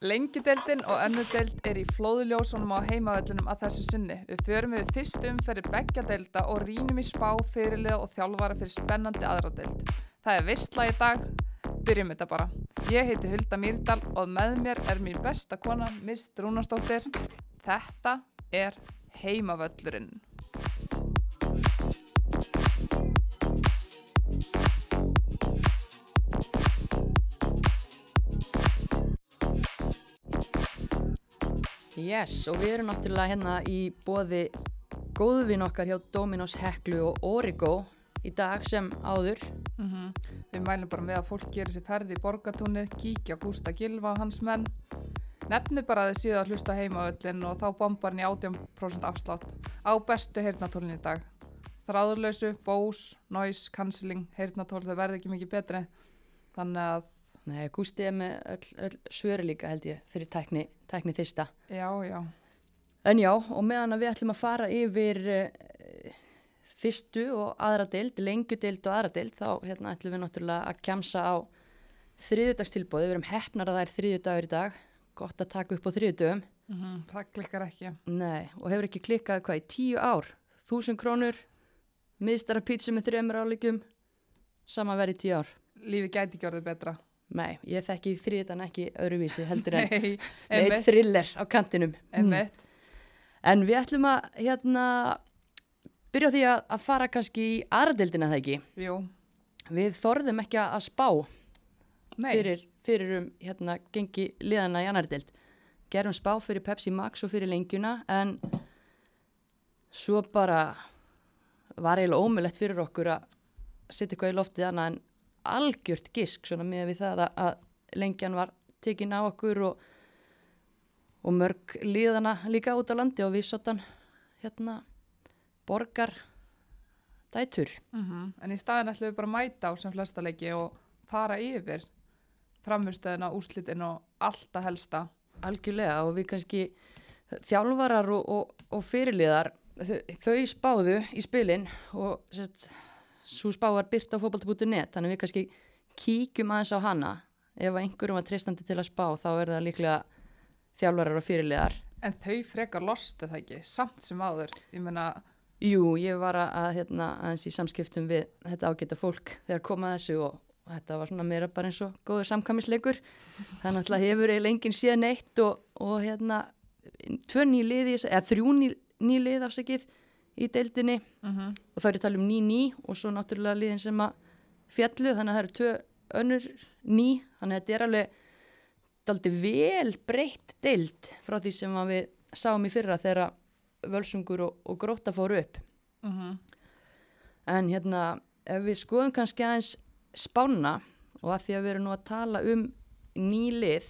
Lengjudeildin og önnudeild er í flóðuljósunum á heimavöllunum að þessu sinni. Við förum við fyrst umferði beggjadeilda og rínum í spá, fyrirlið og þjálfara fyrir spennandi aðradeild. Það er vistla í dag, byrjum þetta bara. Ég heiti Hulda Mýrdal og með mér er mín besta kona, Mist Rúnastóttir. Þetta er heimavöllurinn. Yes, og við erum náttúrulega hérna í bóði góðvin okkar hjá Dominos Heklu og Origo í dag sem áður. Mm Við mælum bara með að fólk gerir sér ferði í borgatúnið, kíkja Gústa Gilva og hans menn. Nefni bara að þið síðan að hlusta heimavöllin og þá bombar hann í 80% afslátt á bestu heyrnatólinn í dag. Þráðurlausu, Bose, Noise, Cancelling, heyrnatól, þau verði ekki mikið betri. Þannig að, Nei, Gústi er með öll, öll svöri líka held ég fyrir tækni, tækni þista. já, já, En já, og meðan að við ætlum að fara yfir uh, fyrstu og aðra deild, lengjudeild og aðra deild, þá hérna ætlum við náttúrulega að kjamsa á þriðudagstilbóði. Við erum hefnar að það er þriðudagur í dag, gott að taka upp á þriðudögum. mm það klikkar ekki. Nei, og hefur ekki klikkað hvað í tíu ár, þúsund krónur, miðstara pítsu með þremur áleikum, sama verið tíu ár. Lífi gæti ekki orðið betra. Nei, ég þekki þriðudan ekki öðruvísi heldur en Nei, með eitt einmitt, thriller á kantinum. Mm. En við ætlum að hérna, byrja á því að, að fara kannski í aðradeldina það ekki. Jú, Við þorðum ekki að spá fyrir, fyrir um hérna, gengi liðana í annardeld. Gerum spá fyrir Pepsi Max og fyrir lengjuna en svo bara var eiginlega ómulett fyrir okkur að setja eitthvað í loftið annað en algjört gisk svona með við það að, að lengjan var tekin á okkur og, og mörg liðana líka út á landi og við sotan hérna borgar dætur. mm en í staðin ætlum við bara að mæta á sem flesta leiki og fara yfir framhustöðina, úrslitin og alltaf helsta. Algjörlega og við kannski þjálfarar og, og, og fyrirliðar þau, þau spáðu í spilin og sérst, svo spá var byrt á fótbolti.net þannig við kannski kíkjum aðeins á hana. Ef einhverjum var treystandi til að spá þá er það líklega þjálfarar og fyrirliðar. En þau frekar lost eða ekki, samt sem áður. Ég meina, Jú, ég var að, hérna, aðeins í samskiptum við þetta ágæta fólk þegar koma að þessu og, og þetta var svona meira bara eins og góður samkvæmisleikur. Þannig að hefur eiginlega enginn síðan eitt og, og hérna tvö ný liði, eða þrjú ný, ný lið afsakið í deildinni mm og þá er ég að tala um ný ný og svo náttúrulega liðin sem að fjallu þannig að það eru tvö önnur ný þannig að þetta er alveg daldi vel breytt deild frá því sem við sáum í fyrra þegar völsungur og, og gróta fóru upp -hmm. En hérna, ef við skoðum kannski aðeins spána og að því að við erum nú að tala um nýlið,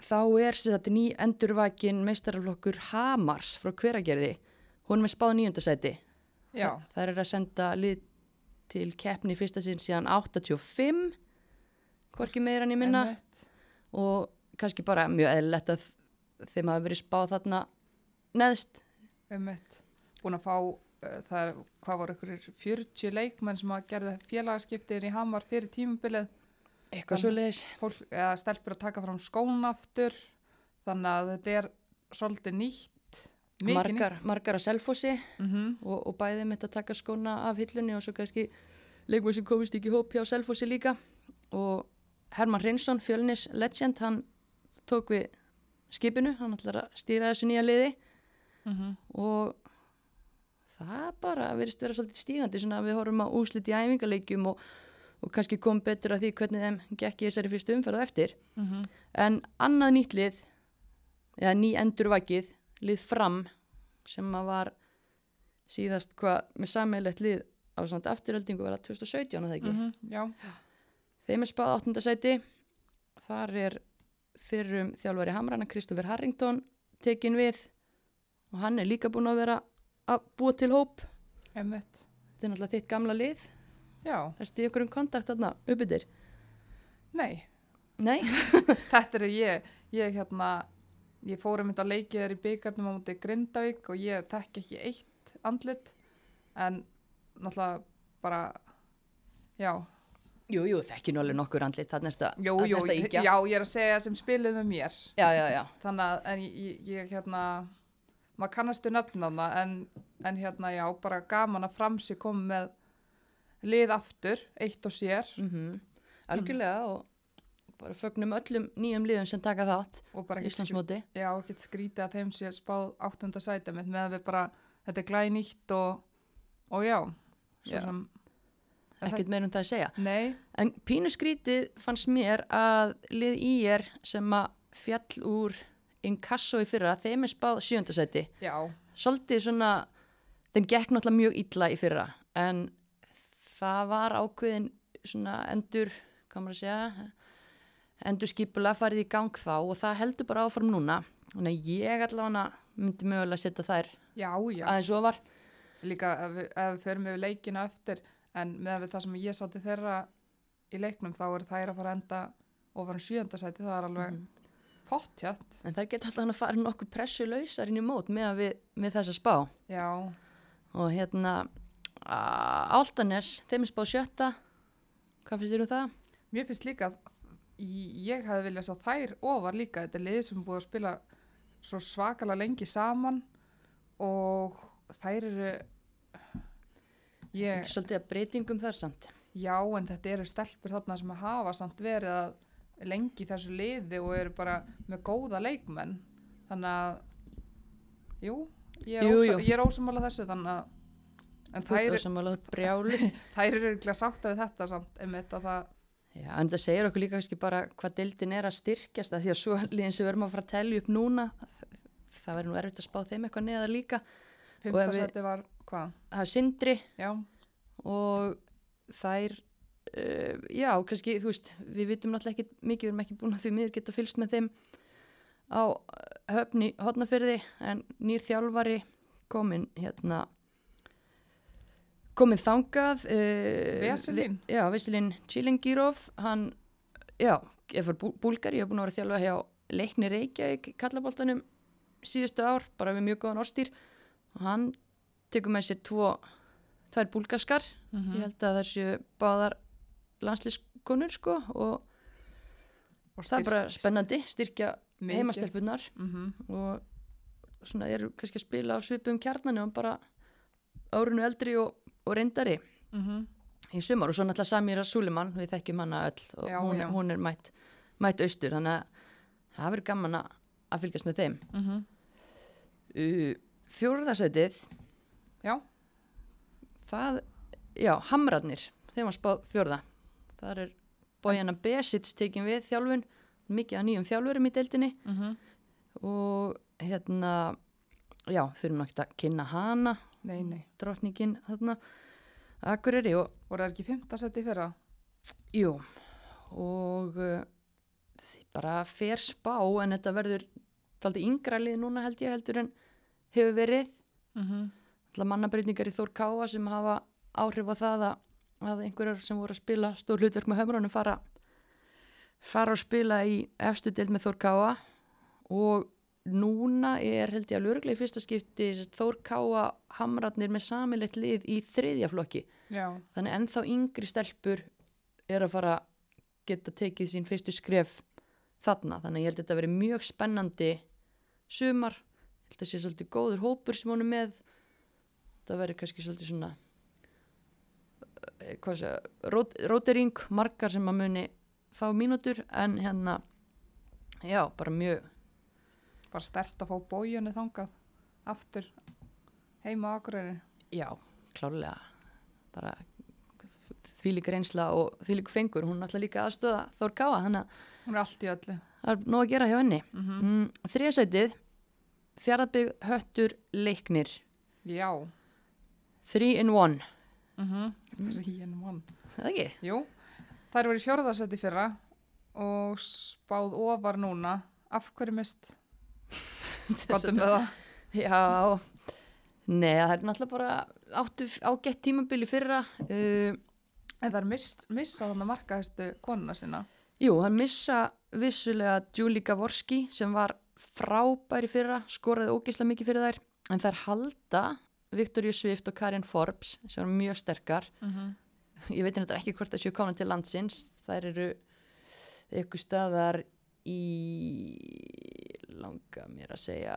þá er sér þetta ný endurvakin meistaraflokkur Hamars frá hveragerði. Hún er með spáð nýjundasæti. já, Það er að senda lið til keppni fyrsta sinn síðan 85, hvorki meira en ég minna. einmitt. Og kannski bara mjög eðlilegt að þeim hafa verið spáð þarna neðst. einmitt. Búin að fá, uh, það er, hvað voru ykkur 40 leikmenn sem að gerði félagaskiptir í Hamar fyrir tímubilið. Eitthvað svo leiðis. Stelpur að taka fram skón aftur. Þannig að þetta er svolítið nýtt. Margar, margar að selfossi. nýtt. Mm og, og bæði mitt að taka skóna af hillunni og svo kannski leikmur sem komist ekki hóp hjá Selfossi líka og Herman Reynsson, fjölnis legend, hann tók við skipinu, hann ætlar að stýra þessu nýja liði -hmm. og það bara verðist vera svolítið stígandi svona að við horfum að úslit í æfingaleikjum og, og kannski kom betur að því hvernig þeim gekk í þessari fyrstu umferð á eftir Mm en annað nýtt lið eða ný endurvakið lið fram sem að var síðast hvað með sammeilegt lið á var það 2017 að það ekki -hmm. Já, þeim er spáð áttundasæti þar er fyrrum þjálfari Hamrana Kristoffer Harrington tekin við og hann er líka búin að vera að búa til hóp einmitt. þetta er náttúrulega þitt gamla lið erstu í okkur um kontakt þarna uppbyttir? nei. Nei? Þetta er ég, ég hérna, ég fór um þetta að leikið þér í byggarnum á mútið Grindavík og ég tekki ekki eitt andlit en náttúrulega bara, já, Jú, jú, þekki nú alveg nokkur andlit, þannig er þetta íkja. já, ég er að segja sem spiluð með mér. Já, já, já. Þannig að, en ég, ég, hérna, maður kannastu nöfn á það, en, en hérna, já, bara gaman að framsi koma með lið aftur, eitt og sér, Mm Algjörlega og bara fögnum öllum nýjum liðum sem taka þátt og ekki, Íslandsmóti. já, ekki skrítið að þeim sé spáð áttunda sæti með að við bara, þetta er glænýtt og, og já, Já. Er Ekkert meir um það að segja. nei, En pínu skrítið fannst mér að lið í er sem að fjall úr inkasso í fyrra, þeim er spáð sjöndasæti. já, Svolítið svona, þeim gekk náttúrulega mjög illa í fyrra, en það var ákveðin svona endur, hvað maður að segja, endur skipulega farið í gang þá og það heldur bara áfram núna. Þannig að ég allavega myndi mögulega setja þær já, já, aðeins ofar. líka ef við, förum við leikina eftir, en með það sem ég sátti þeirra í leiknum, þá er þær að fara enda ofan sjönda sæti, það er alveg Mhm. pottjátt, En þær geta alltaf að fara nokkuð pressu lausar inn í mót með, við, með þessa spá. já, Og hérna, Áltanes, þeim er spáð sjötta. Hvað finnst þér um það? Mér finnst líka að ég hefði viljað sá þær ofar líka þetta er liðið sem búið að spila svo svakalega lengi saman og þær eru ég, Ekki svolítið að breytingum þar samt. já en þetta eru stelpur þarna sem hafa samt verið að lengi þessu liði og eru bara með góða leikmenn þannig að jú, ég er, ósamála þessu þannig að en þær, sem alveg brjálu. þær eru örugglega sátta við þetta samt einmitt að það Já, en það segir okkur líka kannski bara hvað deildin er að styrkjast að því að svo liðin sem við erum að fara að telja upp núna, það verður nú erfitt að spá þeim eitthvað neða líka. fimmtasæti var hvað? Það er Sindri Já, og þær, uh, já, kannski, þú veist, við vitum náttúrulega ekki mikið, við erum ekki búin að því miður geta fylgst með þeim á höfni hodnafyrði en nýr þjálfari komin hérna komin þangað uh, Veselin. vi- Já, Veselin Chilingirov hann, já, er fyrir bú Búlgari ég hef búin að vera þjálfa hjá Leikni Reykjavík kallaboltanum síðustu ár, bara við mjög góðan ástýr og hann tekur með sér tvo, tvær búlgarskar. Mhm. ég held að það séu báðar landslískonur sko og og það er bara spennandi, styrkja heimastelpunar mm og svona eru kannski að spila á svipum kjarnanu og bara árunu eldri og, og reyndari -hmm. í sumar. Og svo náttúrulega Samira Suliman við þekkjum hana öll og Já, hún, já. hún er mætt, mætt austur þannig að það verður gaman að fylgjast með þeim. Mm -hmm. uh, Fjóruðarsætið Já, það, já, Hamrarnir þeim var spáð fjórða. Það er Bojana Besits tekin við þjálfun, mikið að nýjum þjálfurum í deildinni. Mm og hérna já, fyrir náttúrulega að kynna hana nei, nei. drottningin þarna Akureyri og Voru það ekki fimmtasæti fyrra? jú og uh, því bara fer spá en þetta verður daldi yngra lið núna held ég heldur en hefur verið Mm -hmm. mannabreytingar í Þór Káa sem hafa áhrif á það að, að einhverjar sem voru að spila stór hlutverk með höfrunum fara fara að spila í efstu deild með Þór Káa og núna er held ég að lörglega í fyrsta skipti Þór Káa hamratnir með samilegt lið í þriðja flokki. Já, þannig ennþá yngri stelpur er að fara geta tekið sín fyrstu skref þarna. Þannig að ég held að þetta veri mjög spennandi sumar. Ég held að sé svolítið góður hópur sem hún er með. Það veri kannski svolítið svona eh, hvað sé rót, rótering, margar sem að muni fá mínútur. En hérna já, bara mjög bara stert að fá bójunni þangað aftur heima á Akureyri. já, klárlega bara þvílík reynsla og þvílík fengur hún er alltaf líka aðstöða Þór Káa að Hún er allt í öllu. það er nóg að gera hjá henni Mm -hmm. mm, þriðasætið fjaraðbygg höttur leiknir Já. three in one Mm -hmm. Þríin mann. það ekki? Jú, þær voru í fjórðasæti fyrra og spáð ofar núna. Af hverju mist? Gottum við það. já Nei, það er náttúrulega bara áttu ágætt tímabili fyrra uh, En það er mist, missa þannig markahæstu konuna sinna. Jú, hann missa vissulega Julie Gavorski sem var frábæri fyrra, skoraði ógeislega mikið fyrir þær, en þær halda Victoria Swift og Karin Forbes sem var mjög sterkar Mm -hmm. ég veit þetta ekki hvort það séu komin til landsins þær eru eitthvað staðar í langa mér að segja?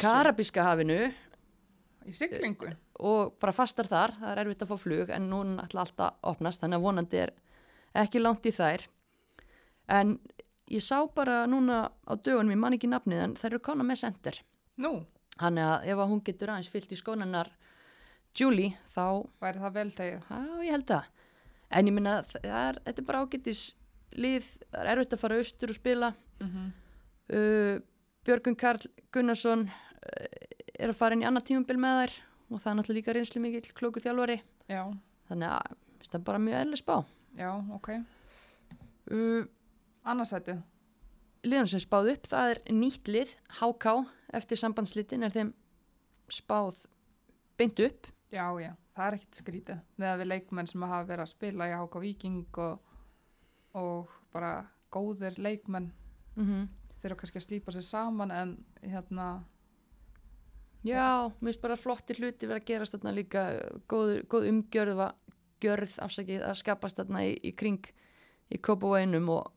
Karabíska hafinu Í siglingu? og bara fastar þar, það er erfitt að fá flug en núna ætla alltaf að opnast þannig að vonandi er ekki langt í þær en ég sá bara núna á dögunum, ég man ekki nafnið en þær eru kona með sender Nú, þannig að ef hún getur aðeins fyllt í skónanar Julie, þá væri það vel tegið. Já, ég held það. En ég minna, þetta er bara ágættis lið, það er erfitt að fara austur og spila. Mm Uh, Björgun Karl Gunnarsson uh, er að fara inn í annað tímumbil með þær og það er náttúrulega líka reynslu mikill klókur þjálfari. Já, Þannig að það er bara mjög eðlis spá. já, ok. Uh, Annarsætið? liðan sem spáð upp, það er nýtt lið, HK, eftir sambandslitin er þeim spáð beint upp. Já, já, það er ekkert skrítið. Með að við leikmenn sem hafa verið að spila í HK Viking og, og bara góðir leikmenn Mm þeir eru kannski að slípa sér saman en hérna, Já, mér finnst bara flottir hluti verið að gerast þarna líka góð, góð umgjörð var gjörð afsakið að skapast þarna í, í kring í Kópavóinum og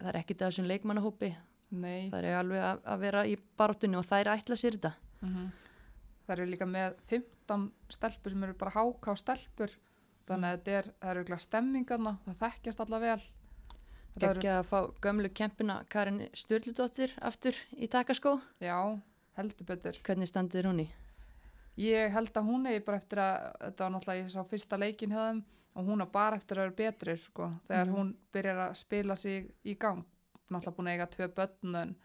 það er ekki þessum leikmannahópi. Nei, það er alveg að, að vera í baróttunni og það er ætla sér þetta. Mm það eru líka með 15 stelpur sem eru bara HK stelpur. Þannig að þetta er, það eru ekki stemmingarna, það þekkjast alla vel. Geggja að fá gömlu kempina Karin Sturldóttir aftur í takaskó Já, heldur betur. hvernig standið er hún í? Ég held að hún eigi bara eftir að, þetta var náttúrulega ég sá fyrsta leikin þeim og hún á bara eftir að vera betri sko, þegar Mhm. hún byrjar að spila sig í gang. Náttúrulega búin að eiga tvö börn en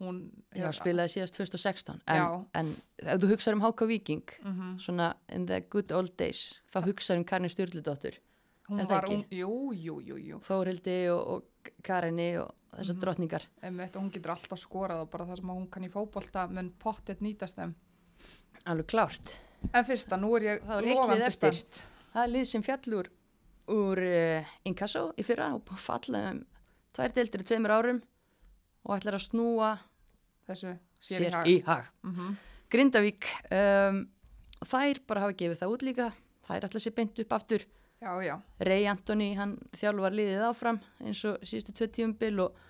hún... Já, spilaði síðast 2016 en, en ef þú hugsaður um HK Viking Mm svona in the good old days þá hugsaður um Karin Sturldóttir Hún var, ung, jú, jú, jú, jú, Þórildi og, og Karinni og þessar Mhm. drottningar. Einmitt og hún getur alltaf skorað og bara það sem hún kann í fótbolta mun pottet nýtast þeim. alveg klárt. En fyrsta, nú er ég eftir. spennt. það er lið sem fjallur úr uh, Inkasso í fyrra og búið að falla um tvær deildir í tveimur árum og ætlar að snúa Þessu sér, sér í í hag. Mm Grindavík um, þær bara hafa gefið það út líka. Þær ætla sér beint upp aftur Já, já, Ray Anthony, hann þjálfar liðið áfram eins og síðustu tvö tíumbil og,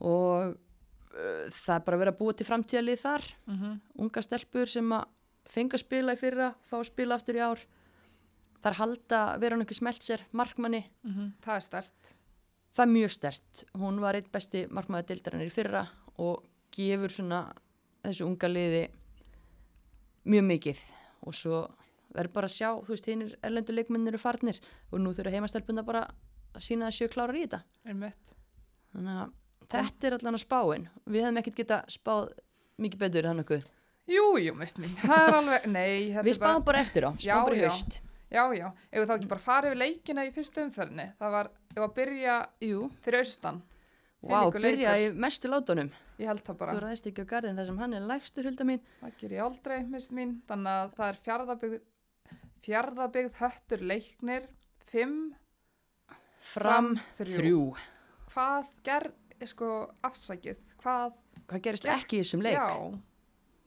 og uh, það er bara verið að búa til framtíðalið þar. Mm unga stelpur sem að fenga að spila í fyrra, fá að spila aftur í ár. Þar halda vera hann einhver smelt sér markmanni, það er stert. það er mjög stert. Hún var einn besti markmaður deildarinnar í fyrra og gefur svona þessu unga liði mjög mikið. Og svo verður bara að sjá, þú veist, hinnir erlendu leikmennir eru farnir og nú þurfa heimastelpuna bara að sína að sjö klárar í þetta þannig að þetta er allan að spáin við hefum ekkert geta spáð mikið betur þannig okkur Jú, jú, mist mín. Það er alveg, nei, við er bara... bara eftir á, Já, spáum bara í haust Já, já, ef við þá ekki bara farið við leikina í fyrstu umferðinni. Það var, ef að byrja Jú, fyrir austan. Vá, Þvílíkur byrja í mestu látunum. Ég held það bara. Þú ræðist ekki á garðin þar sem hann er lægstur, hulda mín. Það ger ég aldrei, mist mín. Þannig að það er fjárðabyggð, fjárðabyggð höttur leiknir, fimm, Fram, þrjú. þrjú. Hvað ger, sko, afsakið, hvað, Hvað gerist Gekk- ekki í þessum leik? já,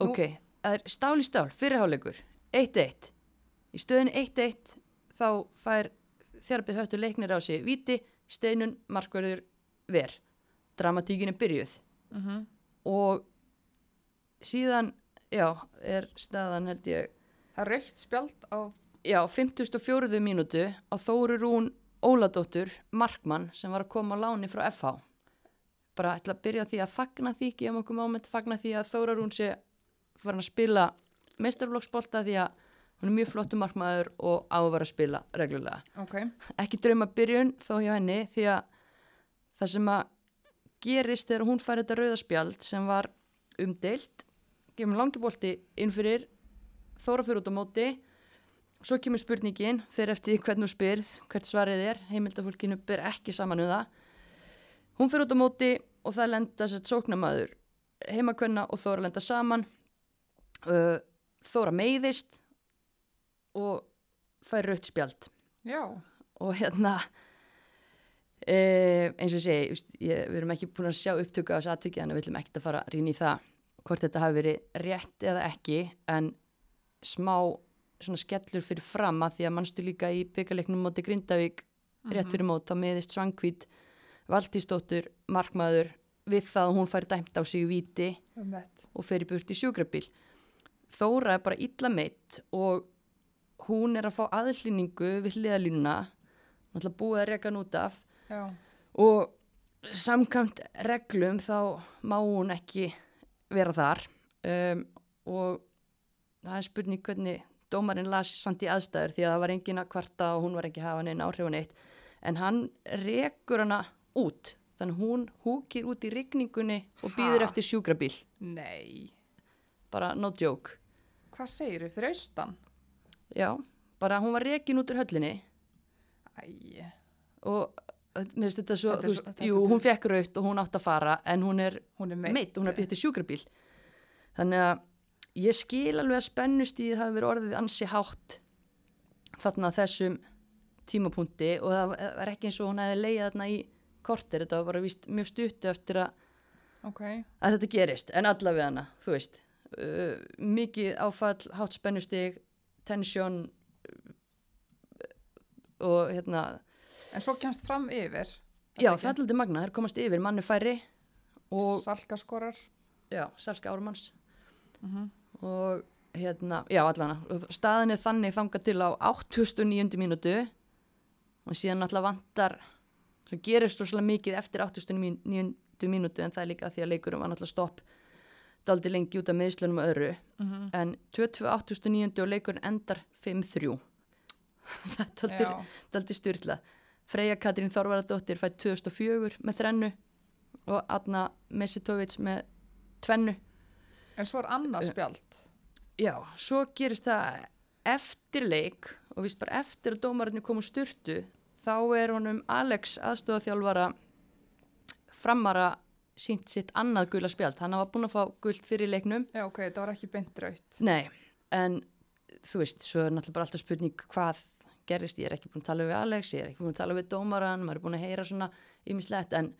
Ok, það er stál í stál, fyrirháleikur, 1-1. Í stöðinu 1-1 þá fær fjarbið höttur leiknir á sig viti, steinun, markverður, ver. Dramatíkin er byrjuð. mm Og síðan, já, er staðan held ég, það er raukt spjald á, já, 54. mínútu á Þóru Rún Óladóttur, markmann, sem var að koma á láni frá FH. Bara ætla að byrja því að fagna því, gefa okkur moment, fagna því að Þóra Rún sé farin að spila meistarflokksbolta því að hún er mjög flottu markmaður og á að vera að spila reglulega. ok, Ekki drauma byrjun þó hjá henni því að það sem að gerist þegar hún fær þetta rauðaspjald sem var umdeilt, gefum langibolti inn fyrir Þóra fyrir út á móti Svo kemur spurningin, fyrir eftir hvernig þú spyrð, hvert svarið er, heimildafólkinu ber ekki saman um það. Hún fyrir út á móti og það lenda sett sóknamaður heimakvenna og Þóra lenda saman. Þóra meiðist og fær raut spjald. já, Og hérna, uh, eins og segi, við erum ekki búin að sjá upptöku á þessu þannig að við viljum ekkert að fara að rýna í það hvort þetta hafi verið rétt eða ekki, en smá svona skellur fyrir fram að því að mannstu líka í byggaleiknum móti Grindavík rétt fyrir mót, þá meðist Svangvít Valdísdóttur, markmaður við það að hún fær dæmt á sig í víti Einmitt. og fer í burt í sjúkrabíl. Þóra er bara illa meitt og hún er að fá aðhlýningu við hliðalínuna náttúrulega búið að reka hann út af Já, og samkvæmt reglum þá má hún ekki vera þar um, og það er spurning hvernig dómarinn las samt í aðstæður því að það var engin að kvarta og hún var ekki að hafa neina áhrif á neitt. En hann rekur hana út þannig hún húkir út í rigningunni og býður eftir sjúkrabíl. Nei. bara no joke. Hvað segir við fyrir austan? já, bara hún var rekin út úr höllinni. Æ, og uh, mér finnst þetta svo, Þetta svo- veist, þetta- jú, hún fekk raut og hún átt að fara en hún er hún er meitt. hún er býtt í sjúkrabíl. Þannig að ég skil alveg að spennust í það hafi verið orðið ansi hátt þarna þessum tímapunkti og það var ekki eins og hún hefði leiðið þarna í kortir, þetta var bara víst mjög stuttu eftir að, Ok, að þetta gerist. En allavega hana, þú veist uh, mikið áfall, hátt spennustig tension uh, og hérna en svo kemst fram yfir. já, það er aldrei magna, þær komast yfir manni færri og Salkaskorar. já, Salka Ármanns. Mm og hérna, já allana og staðin er þannig þangað til á 89. mínútu og síðan alltaf vantar svo gerist svo mikið eftir 89. mínútu en það er líka því að leikurum var alltaf stopp daldi lengi út af meðslunum og öðru -hmm. en 22.89. og leikurinn endar 5-3 þetta er daldi styrla Freyja Katrín Þorvaradóttir fætt 2004 með þrennu og Adna Mesitovic með tvennu en svo er annað spjald. Já, svo gerist það eftir leik og vist bara eftir að dómarinn komu styrtu þá er honum Alex aðstofaþjálfara framara sínt sitt annað gula spjald. Hann hafa búin að fá gult fyrir leiknum. Já, ok, það var ekki beint raut. Nei, en þú veist, svo er náttúrulega bara alltaf spurning hvað gerist, ég er ekki búin að tala við Alex ég er ekki búin að tala við dómaran, maður er búin að heyra svona ýmislegt en,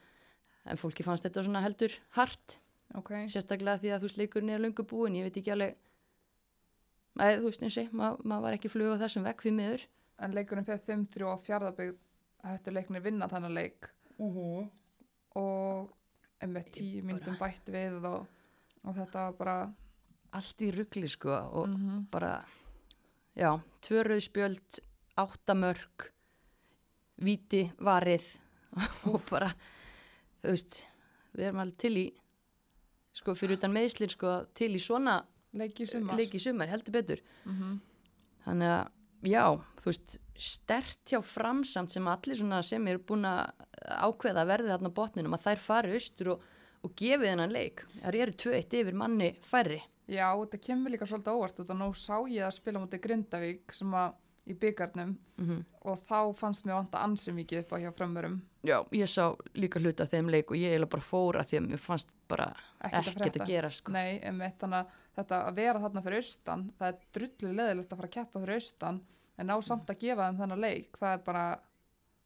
en fólki fannst þetta svona heldur hart. Ok, sérstaklega því að þú veist leikurinn er löngu búin, ég veit ekki alveg þú veist eins og mað, maður var ekki flug á þessum vekk því miður en leikurinn fyrir 5-3 og fjárðabygg höftu leiknir vinna þannig leik uh -huh. og með Ég tíu bara- myndum bætt við og, og þetta var bara allt í ruggli sko og mm -hmm. bara já, tvö rauðspjöld áttamörk víti, varið og bara þú veist, við erum alveg til í sko fyrir utan meðslir sko til í svona leiki sumar. Leiki sumar, heldur betur. Mm þannig að já, þú veist stert hjá framsamt sem allir svona sem eru búin að ákveða að verði þarna botninum að þær fari austur og, og gefi þennan leik. Þær eru 2-1 yfir manni færri. Já, þetta kemur líka svolítið óvart og nú sá ég að spila mútið Grindavík sem að í byggarnum mm og þá fannst mér vanta ansi mikið upp á hjá framörum já, ég sá líka hluta af þeim leik og ég eiginlega bara fóra því að mér fannst bara ekkert að að gera sko. Nei, einmitt, þannig að þetta að vera þarna fyrir austan það er drullu leðilegt að fara að keppa fyrir austan en ná samt að gefa þeim þennan leik það er bara,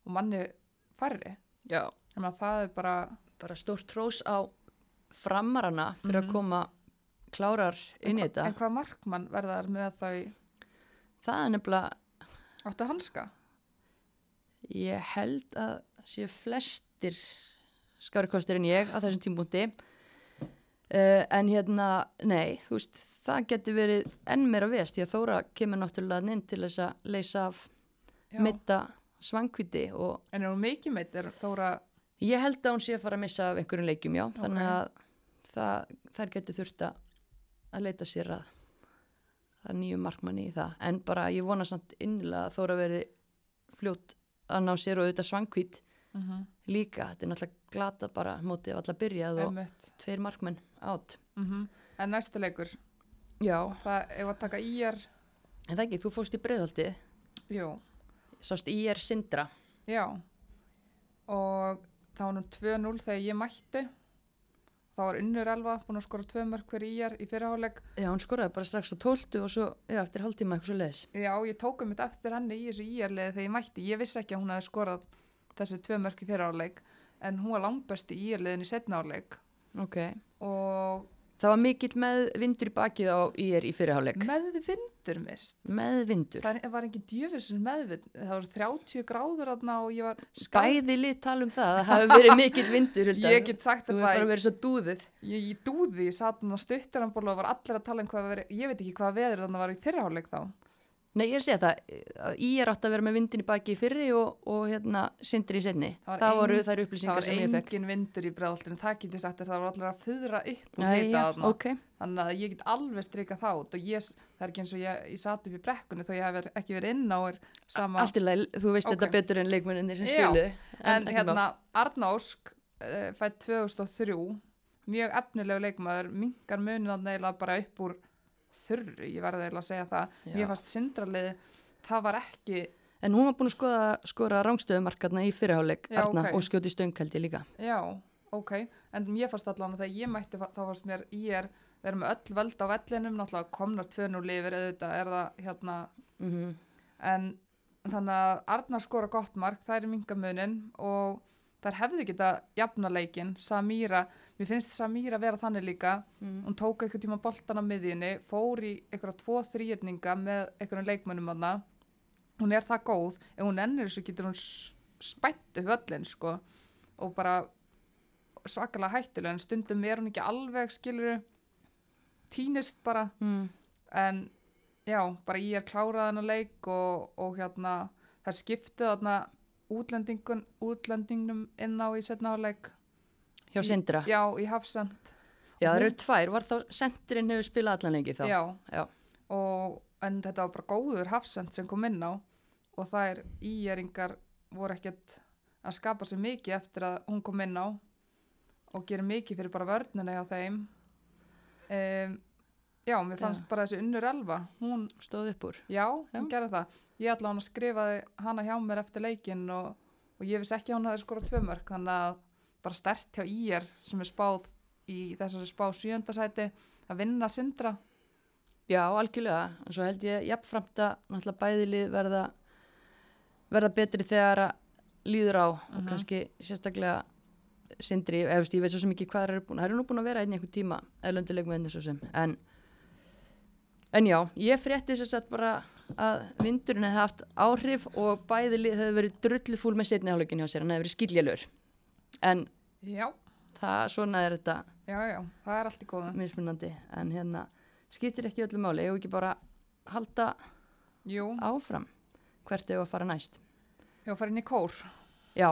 og manni færri, já, það er bara bara stórt trós á framarana fyrir Mhm. að koma klárar inn í þetta en hvað markmann verða þær með þau það er nefnilega áttu hanska? Ég held að séu flestir skárikostir en ég á þessum tímbúndi uh, en hérna, nei, þú veist það getur verið enn meira vest því að Þóra kemur náttúrulega inn til þess að leysa af mitta svangviti og En er hún mikið meitt, er Þóra ég held að hún sé að fara að missa af einhverjum leikjum, já, þannig Ok. að það, þær getur þurft að leita sér að það nýju markmanni í það, en bara ég vona samt innilega að Þóra verið fljótt að ná sér og auðvitað svangvít mm -hmm. líka, þetta er náttúrulega glata bara mótið alltaf byrjað og tveir markmenn átt. Mm En næsti leikur, Já. það ef að taka íjar, En það ekki, þú fórst í breiðaldið, jú, sást í er Sindra. já, og það var nú 2-0 þegar ég mætti, þá var Unnur Elva búin að skora tvö mörg fyrir íjar í fyrirháleik. Já, hún skoraði bara strax á tóltu og svo, já, eftir hálftíma eitthvað svo leiðis. Já, ég tók um þetta eftir henni í þessu íjarliði þegar ég mætti, ég vissi ekki að hún hefði skorað þessi tvö mörg í fyrirháleik, en hún var langbest í íjarliðin í setna áleik Ok. og Það var mikill með vindur í bakið á í er í fyrirháleik. með vind vindur mist með vindur. það var ekki djöfisins meðvind það voru 30 gráður aðna og ég var ská- Bæði lit tala um það, það hafi verið mikill vindur. Ég get sagt Þú þér hefur bara það verið svo dúðið. ég, ég dúði, ég satt hann á stuttiramból og var allir að tala um hvað veri, ég veit ekki hvað veður þannig var í fyrirháleik þá Nei, ég er að segja það, að ég er átt að vera með vindin í baki í fyrri og, og hérna sindri í setni. Það var Það, voru þær það upplýsingar var sem ég fekk. engin vindur í bregðaltinu það get ég sagt þér, það var allir að fyrra upp og Jæja, hita þarna ok. þannig að ég get alveg strika þá og ég, það er ekki eins og ég, ég satt upp í brekkunni þó ég hef ekki verið inn á er sama Allt í lagi, þú veist Ok. þetta betur en leikmenninni sem Já, spilu. en hérna Arna Ósk uh, fætt 2003 mjög efnilegu leikmaður mingar munin að neila bara upp úr þurri, ég verði að segja það Já. mér fannst sindralið það var ekki En hún var búin að skoða, skora rángstöðumarkarna í fyrirháleik Arna ok. og skjóti stöngkaldi líka. Já, ok, en mér fannst allan að þegar ég mætti, þá fannst mér ég er verið með öll völd á vellinum, náttúrulega komnar 2-0 lifir, auðvitað er það hérna, Mm en þannig að Arnar skora gott mark, það er mingamunin og þær hefði geta jafna leikinn, Samíra, mér finnst Samíra vera þannig líka, Mm. hún tók eitthvað tíma boltan á miðjunni, fór í eitthvað tvo þrýjörninga með eitthvað leikmönnum aðna, hún er það góð, ef hún ennir þessu getur hún s- spætt upp öllin sko og bara svakalega hættileg en stundum er hún ekki alveg skilur týnist bara Mm. en já, bara ég er klárað hennar leik og, og hérna þær skiptu þarna útlendingnum inn á í setna áleik Hjá Sindra. Já, já, í Hafsend það eru tvær. Var þá Sendrin hefur spilað allan lengi þá? já, Já. og en þetta var bara góður Hafsend sem kom inn á og þær íjeringar voru ekkert að skapa sér mikið eftir að hún kom inn á og gerir mikið fyrir bara vörnina hjá þeim um, já, mér fannst bara þessi unnur elva hún Stóð upp úr. Já, Já. hún gerði það. Ég ætla hann að skrifaði hana hjá mér eftir leikinn og, og ég vissi ekki að hún hafði skorað tvö mörg þannig að bara stert hjá IR sem er spáð í þessari spá sjöndasæti að vinna sindra. Já, algjörlega. En svo held ég jafnframt að náttúrulega bæðilið verða, verða betri þegar að líður á og Mhm. kannski sérstaklega Sindri, eða ég veit svo sem ekki hvað það eru búin, það eru nú búin að vera einn í einhvern tíma eðlönduleik með henni svo sem, en en já, ég frétti sér satt bara að vindurinn hefði haft áhrif og bæðilið hefði verið drullufúl með setni áleikin hjá sér, hann hefði verið skiljalur en Já, það, svona er þetta já, já, það er allt í góða. mismunandi, en hérna skiptir ekki öllu máli, ég ekki bara halda Jú, áfram? Hvert hefur að fara næst? Já, fara inn í kór. já,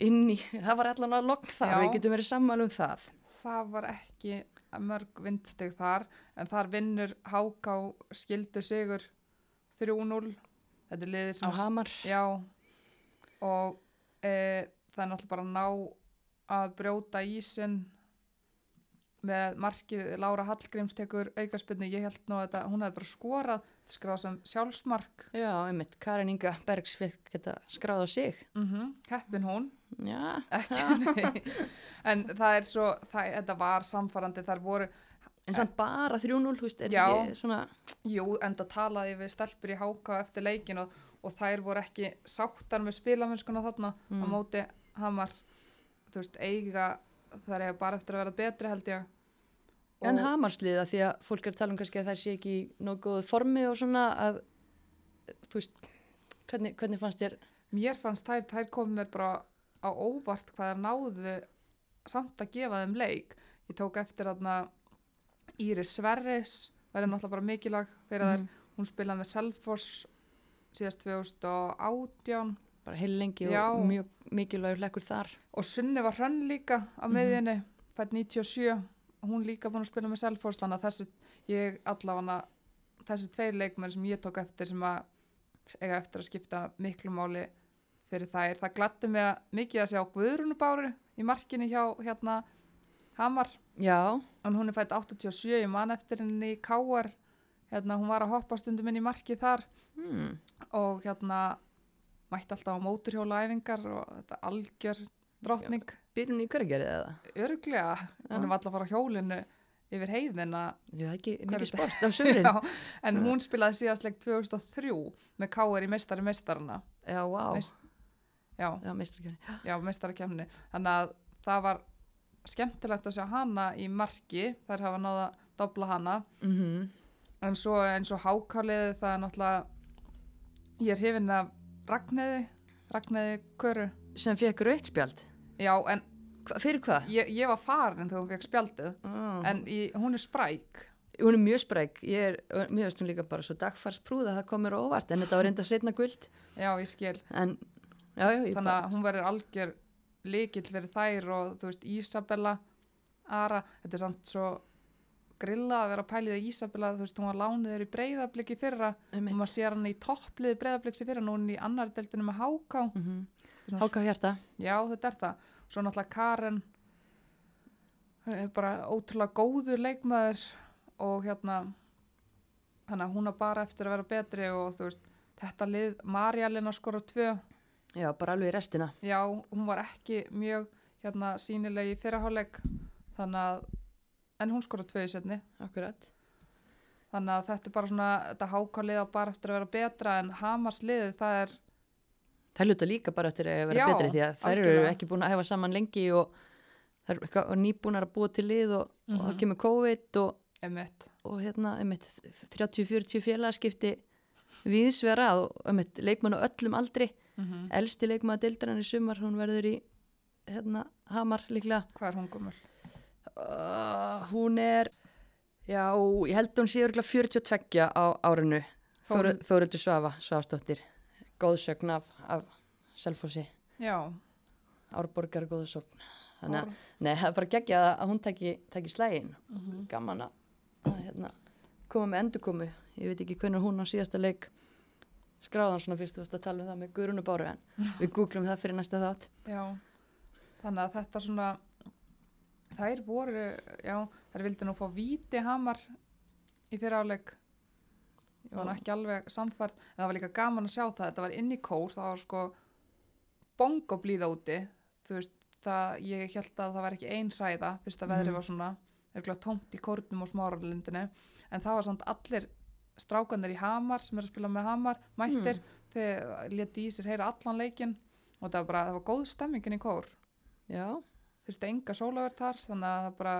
inn í, það var allan að lokk þar. Já. við getum verið sammála um það. Það var ekki mörg vindstig þar en þar vinnur Háká skildu sigur 3-0. Þetta er liðið á sem Hamar. Já, og e, það er náttúrulega bara að ná að brjóta ísinn með markið. Lára Hallgríms tekur aukaspinnu, ég held nú að þetta, hún hefði bara skorað skráð sem sjálfsmark. Já, einmitt, Karin Inga Bergs fikk geta skráð á sig. Mm heppin hún. Já, ekki, en það er svo það, þetta var samfarandi, þar voru en samt bara 3-0, þú veist, er Já. ekki svona jú, enda talaði við stelpur í háka eftir leikin og, og þær voru ekki sáttar með spilamennskuna þarna á Mm. móti hamar þú veist, eiga þær eiga bara eftir að vera betri held ég en Og- Hamarsliða því að fólk er að tala um kannski að þær sé ekki góðu formi og svona að þú veist, hvernig, hvernig fannst þér mér fannst þær, þær komið mér bara á óvart hvað þær náðu samt að gefa þeim leik ég tók eftir þarna Íris Sverris verði náttúrulega bara mikilvæg fyrir þær, Mhm. hún spilaði með Selfoss síðast 2018 bara heil lengi Já. og mjög mikilvægur lekkur þar og Sunni var hrönn líka á Mhm. miðjunni, fætt 97 hún líka búin að spila með Selfoss þannig að þessi, ég allavega þessi tveir leikmenn sem ég tók eftir sem að eiga eftir að skipta miklu máli fyrir þær, það gladdi mig að mikið að sjá Guðrunubáru í markinu hjá hérna Hamar, já, en hún er fætt 87 ég man eftir henni í Káar hérna hún var að hoppa stundum inn í markið þar. Hmm. og hérna mætti alltaf á móturhjólaæfingar og þetta algjör drottning. Byrjun í hverjargerið eða? Örglega, hún er alltaf að fara hjólinu yfir heiðina. Já, ekki mikið sport af sömurinn. En hún spilaði síðast leik 2003 með K.R. í meistari meistarana. Já, vá. Veist- já, Já, meistarakefni þannig að það var skemmtilegt að sjá hana í marki þær hafa náða að dobla hana. Mm en svo eins og hákáliði það er náttúrulega ég er hefinn af Ragnæði Ragnæði Köru. Sem fekk rauðspjald já en Hva, fyrir hvað? ég, ég var farin þegar hún fekk spjaldið Ah. en í, hún er spræk. Hún er mjög spræk. Ég er, mér veist hún líka bara svo dagfarsprúða það komur óvart en þetta var reynda setna guld já ég skil. En já, já, ég þannig að hún verður algjör líkill fyrir þær og þú veist Ísabella Ara, þetta er samt svo grilla að vera að pælið að Ísabella þú veist hún var lániður í breyðabliki fyrra. Og um maður sér hann í toppliði breyðabliksi fyrra er hann í annar deltinu með Háká. Mm -hmm. Háka hjarta. Já þetta er það. Svo náttúrulega Karen er bara ótrúlega góður leikmaður og hérna þannig að hún er bara eftir að vera betri og þú veist þetta lið Marjalina skora tvö já, bara alveg í restina. Já, hún var ekki mjög hérna, sínileg í fyrraháleik þannig að, en hún skora tvö í setni akkurat. Þannig að þetta er bara svona, þetta hákalið á bara eftir að vera betra en Hamars liðið það er, það luta líka bara eftir að vera Já, betri því að þær eru ekki búin að hefa saman lengi og þær eru eitthvað- og nýbúnar að búa til lið og, og Mhm. það kemur COVID og, emitt, og hérna, einmitt, 30-40 félagaskipti viðsvera og einmitt, leikmann á öllum aldri mm -hmm. elsti leikmann að deildrann í sumar hún verður í hérna, Hamar líklega. Hvað er hún gömul? uh, hún er já, ég held að hún sé örgulega 42 á árinu. Þórildur Svafa, Svafsdóttir góðsögn af, af Selfossi, Árborgar góðsögn þannig að, nei, það er bara geggja að hún taki slægin Mhm. gaman að að, hérna, koma með endurkomu. Ég veit ekki hvernig hún á síðasta leik skráðan svona fyrst þú varst að tala um það með Guðrunu Báru en við googlum það fyrir næsta þátt. Já þannig að þetta svona þær voru, já þær vildi nú fá víti Hamar í fyrraháleik ég var ekki alveg samfært en það var líka gaman að sjá það, þetta var inn í kór það var sko bongo blíða úti þú veist, það, ég held að það var ekki ein hræða fyrst að veðri Mhm. var svona örgulega tómt í kórnum og smáralindinu en það var samt allir strákanir í Hamar sem eru að spila með Hamar mættir, þeir leti í sér heyra allan leikin og það var bara, það var góð stemmingin í kór. Já, þurfti enga sólaverð þar þannig að það bara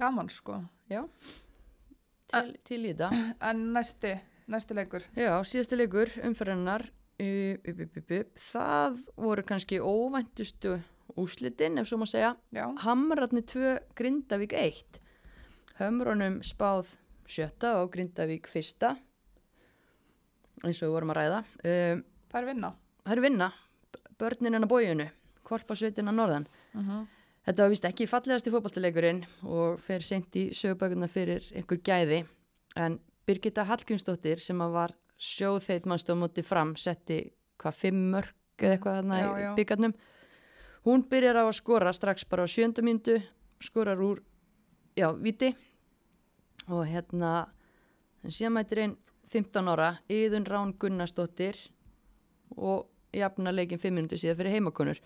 gaman sko. Til, til í þetta. En næsti, næsti leikur. Já, síðasti leikur upp. það voru kannski óvæntustu úslitin, ef svo má segja. Já, Hamrarni 2, Grindavík 1 Hömrunum spáð sjötta og Grindavík fyrsta eins og við vorum að ræða. Um, það er vinna. Það er vinna, börnin en að bójunu Korpasveitin að norðan. Uh -huh. Þetta var vist ekki fallegasti fótballtileikurinn og fer sent í sögubækuna fyrir einhver gæði. En Birgitta Hallgrímsdóttir sem var sjóðheit mannstóð móti fram setti hvað fimm mörg eða eitthvað þarna Já, já. í byggarnum hún byrjar á að skora strax bara á sjönda myndu skorar úr já, viti og hérna síðan mætir einn 15 ára Íðun Rán Gunnarsdóttir og jafna leikin 5 minúti síðan fyrir heimakonur.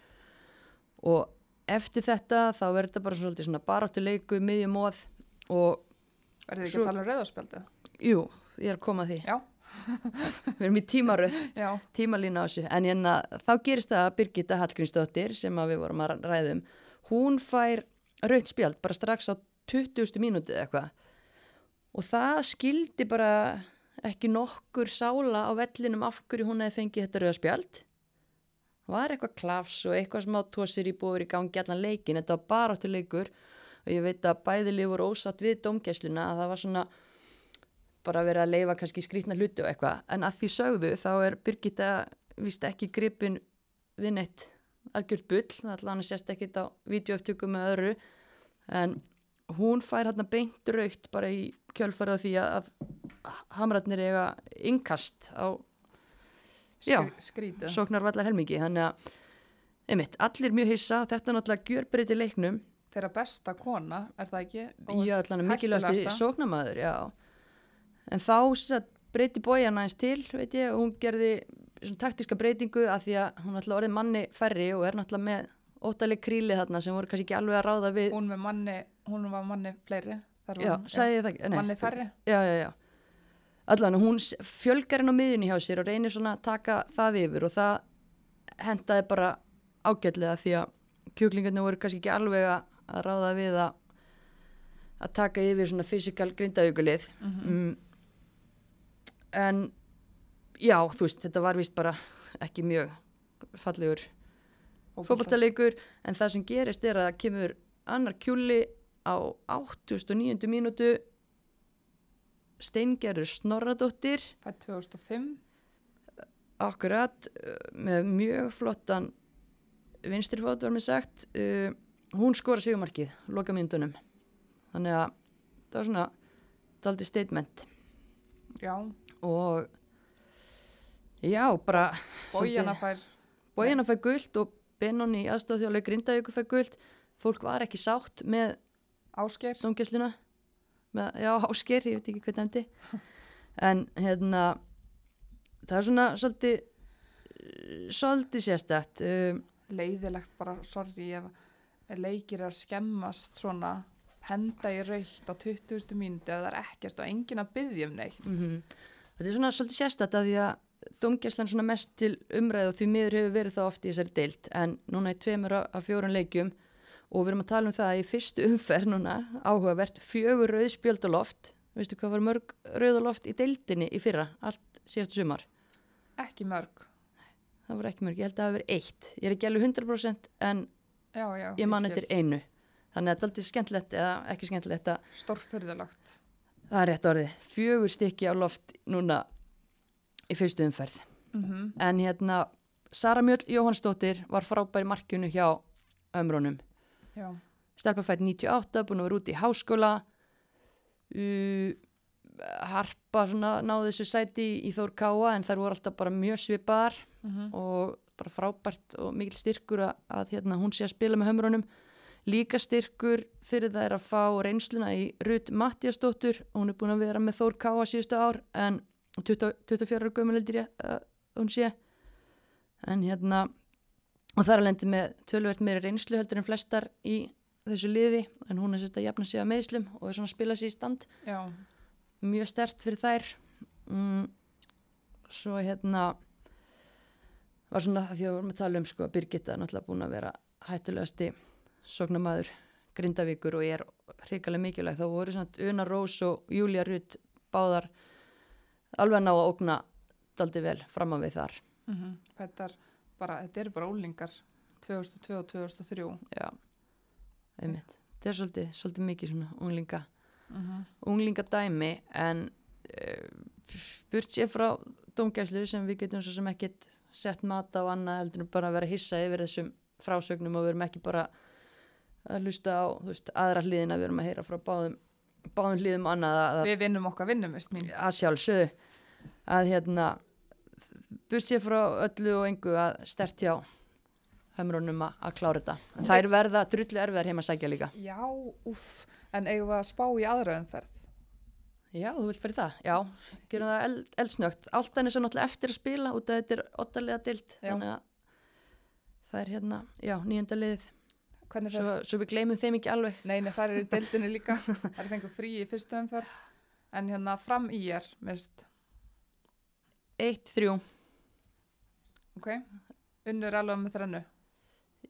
Og eftir þetta þá verður þetta bara svolítið svona baráttu leiku, miðjum móð og verðið ekki Svo- að tala um rauðarspjaldið jú, ég er að koma að því. Já, við erum í tímaröð, tímalína á þessu. En hérna, þá gerist það að Birgitta Hallgrímsdóttir sem við vorum að ræðum hún fær raut spjald bara strax á 20. mínúti eða eitthvað og það skildi bara ekki nokkur sála á vellinum af hverju hún hefði fengið þetta rauða spjald. Var eitthvað klafs og eitthvað smá tósir í búið í gangi allan leikin, þetta var bara áttu leikur og ég veit að bæðilið voru ósatt við domgæsluna að það var svona bara verið að leifa kannski skrýtna hluti og eitthvað. En að því sögðu þá er Birgitta vist ekki gripin við neitt algjört bull, það allan sést ekkit á videouptökum með öðru. En hún fær hérna beint raukt bara í kjölfarað því að, hamratnir eiga innkast á Já. skrí, skrítið sóknarvallar helmingi þannig að einmitt, allir mjög hissa þetta er náttúrulega gjörbreyti leiknum þeirra besta kona, er það ekki? já, allan mikilvægasti hættulegasta. sóknarmaður já. en þá breyti bójan aðeins til veit ég, hún gerði taktiska breytingu að því að hún náttúrulega orðið manni færri og er náttúrulega með óttaleg kríli þarna sem voru kannski ekki alveg að ráða við hún með manni, hún var manni fleiri þar var já, hún, manni færri. Já, já, já. Allan, hún fjölgar henn á miðunni hjá sér og reynir svona að taka það yfir og það hendaði bara ágætlega því að kjúklingarnir voru kannski ekki alveg að, ráða við að að taka yfir svona fysikal grindaugulið Mhm. mm, en já, þú veist, þetta var vist bara ekki mjög fallegur fótballtaleikur en það sem gerist er að það kemur annar kjúli á 89. mínútu Steingerður Snorradóttir Fætt 2005. akkurat uh, með mjög flottan vinstrifót var mér sagt uh, hún skora sigumarkið loka myndunum þannig að það var svona daldi statement Já, og já, bara bójana fær. Fær guld og Benoni aðstofþjóðlega Grindavíku fær guld fólk var ekki sátt með Ásker. dómgæsluna já, ásker, ég veit ekki hvað nefndi en hérna það er svona svolítið svolítið sérstætt um, Leiðilegt bara, sorry, ef leikir er skemmast svona henda í raukt á 20. mínúti ef það er ekkert og enginn að byggja um neitt. mm þetta er svona svolítið sérstætt að því að dómgæslan svona mest til umræðu og því miður hefur verið það oft í þessari deilt en núna í tveimur af- af fjórun leikjum og við erum að tala um það að í fyrstu umferð núna áhugavert fjögur rauðspjöld á loft veistu hvað var mörg rauð á loft í deildinni í fyrra, allt síðastu sumar Ekki mörg. það var ekki mörg, ég held að það hafi verið eitt ég er ekki alveg 100% en Já, já. ég man eftir einu þannig að þetta er aldrei skemmtilegt eða ekki skemmtilegt að Stórfyrðulegt. það er rétt orðið, fjögur stykki á loft núna í fyrstu umferð Mm en hérna Sara Mjöll Jóhannsdóttir var frábær í markjunu hjá ömrónum. Stelpafætt 98, búin að vera út í háskóla. Uh, Harpa svona náði þessu sæti í, Þór Káa en þær voru alltaf bara mjög svipaðar Mm og bara frábært og mikil styrkur að, að hérna, hún sé að spila með hömrunum. Líka styrkur fyrir þær að fá reynsluna í Rut Mattiasdóttur hún er búin að vera með Þór Káa síðustu ár en 20, 24 ára gömulildir uh, hún sé. En hérna og það er að lendi með tölvert meiri reynslu heldur en flestar í þessu liði en hún er sérst að jafna sig að meðslum og er svona að spila sig í stand. Já. mjög stert fyrir þær. Mm, svo hérna var svona því að við vorum að tala um sko að Birgitta er náttúrulega búin að vera hættulegasti sóknamaður Grindavíkur og ég er hrikalega mikilvæg. Þá voru svona Una Rós og Júlia Rutt báðar alveg ná að ógna daldi vel fram að við þar. Mm Þetta er bara, þetta eru bara ólingar 2002 og 2003. já, einmitt þetta er svolítið, svolítið mikið svona unglinga Mm -hmm. unglingadæmi en uh, burt sér frá dómgæslu sem við getum svo sem ekkit sett mat á annað heldur en bara að vera hissa yfir þessum frásögnum og við erum ekki bara að hlusta á veist, aðra hliðina, við erum að heyra frá báðum, báðum hliðum annað að, Við vinnum okkar vinnum, veist mín. að sjálfsögðu að hérna burt sér frá öllu og engu að stert hjá hömrunum að, klára þetta en þær verða drullu erfiðar heima að sækja líka Já, uff, en eigum við að spá í aðra umferð? Já, þú vilt fyrir það, já, gerum það eld, eldsnögt. Allt hann er svo náttúrulega eftir að spila út af þetta er ottalega dild, þannig að það er hérna, já, nýjönda fer? svo, svo við gleymum þeim ekki alveg. Nei, nei, það er í deildinni líka. Það er fengur frí í fyrstu umferð. En hérna fram í er, Eitt, þrjú, ok? Unnur alveg með þrennu,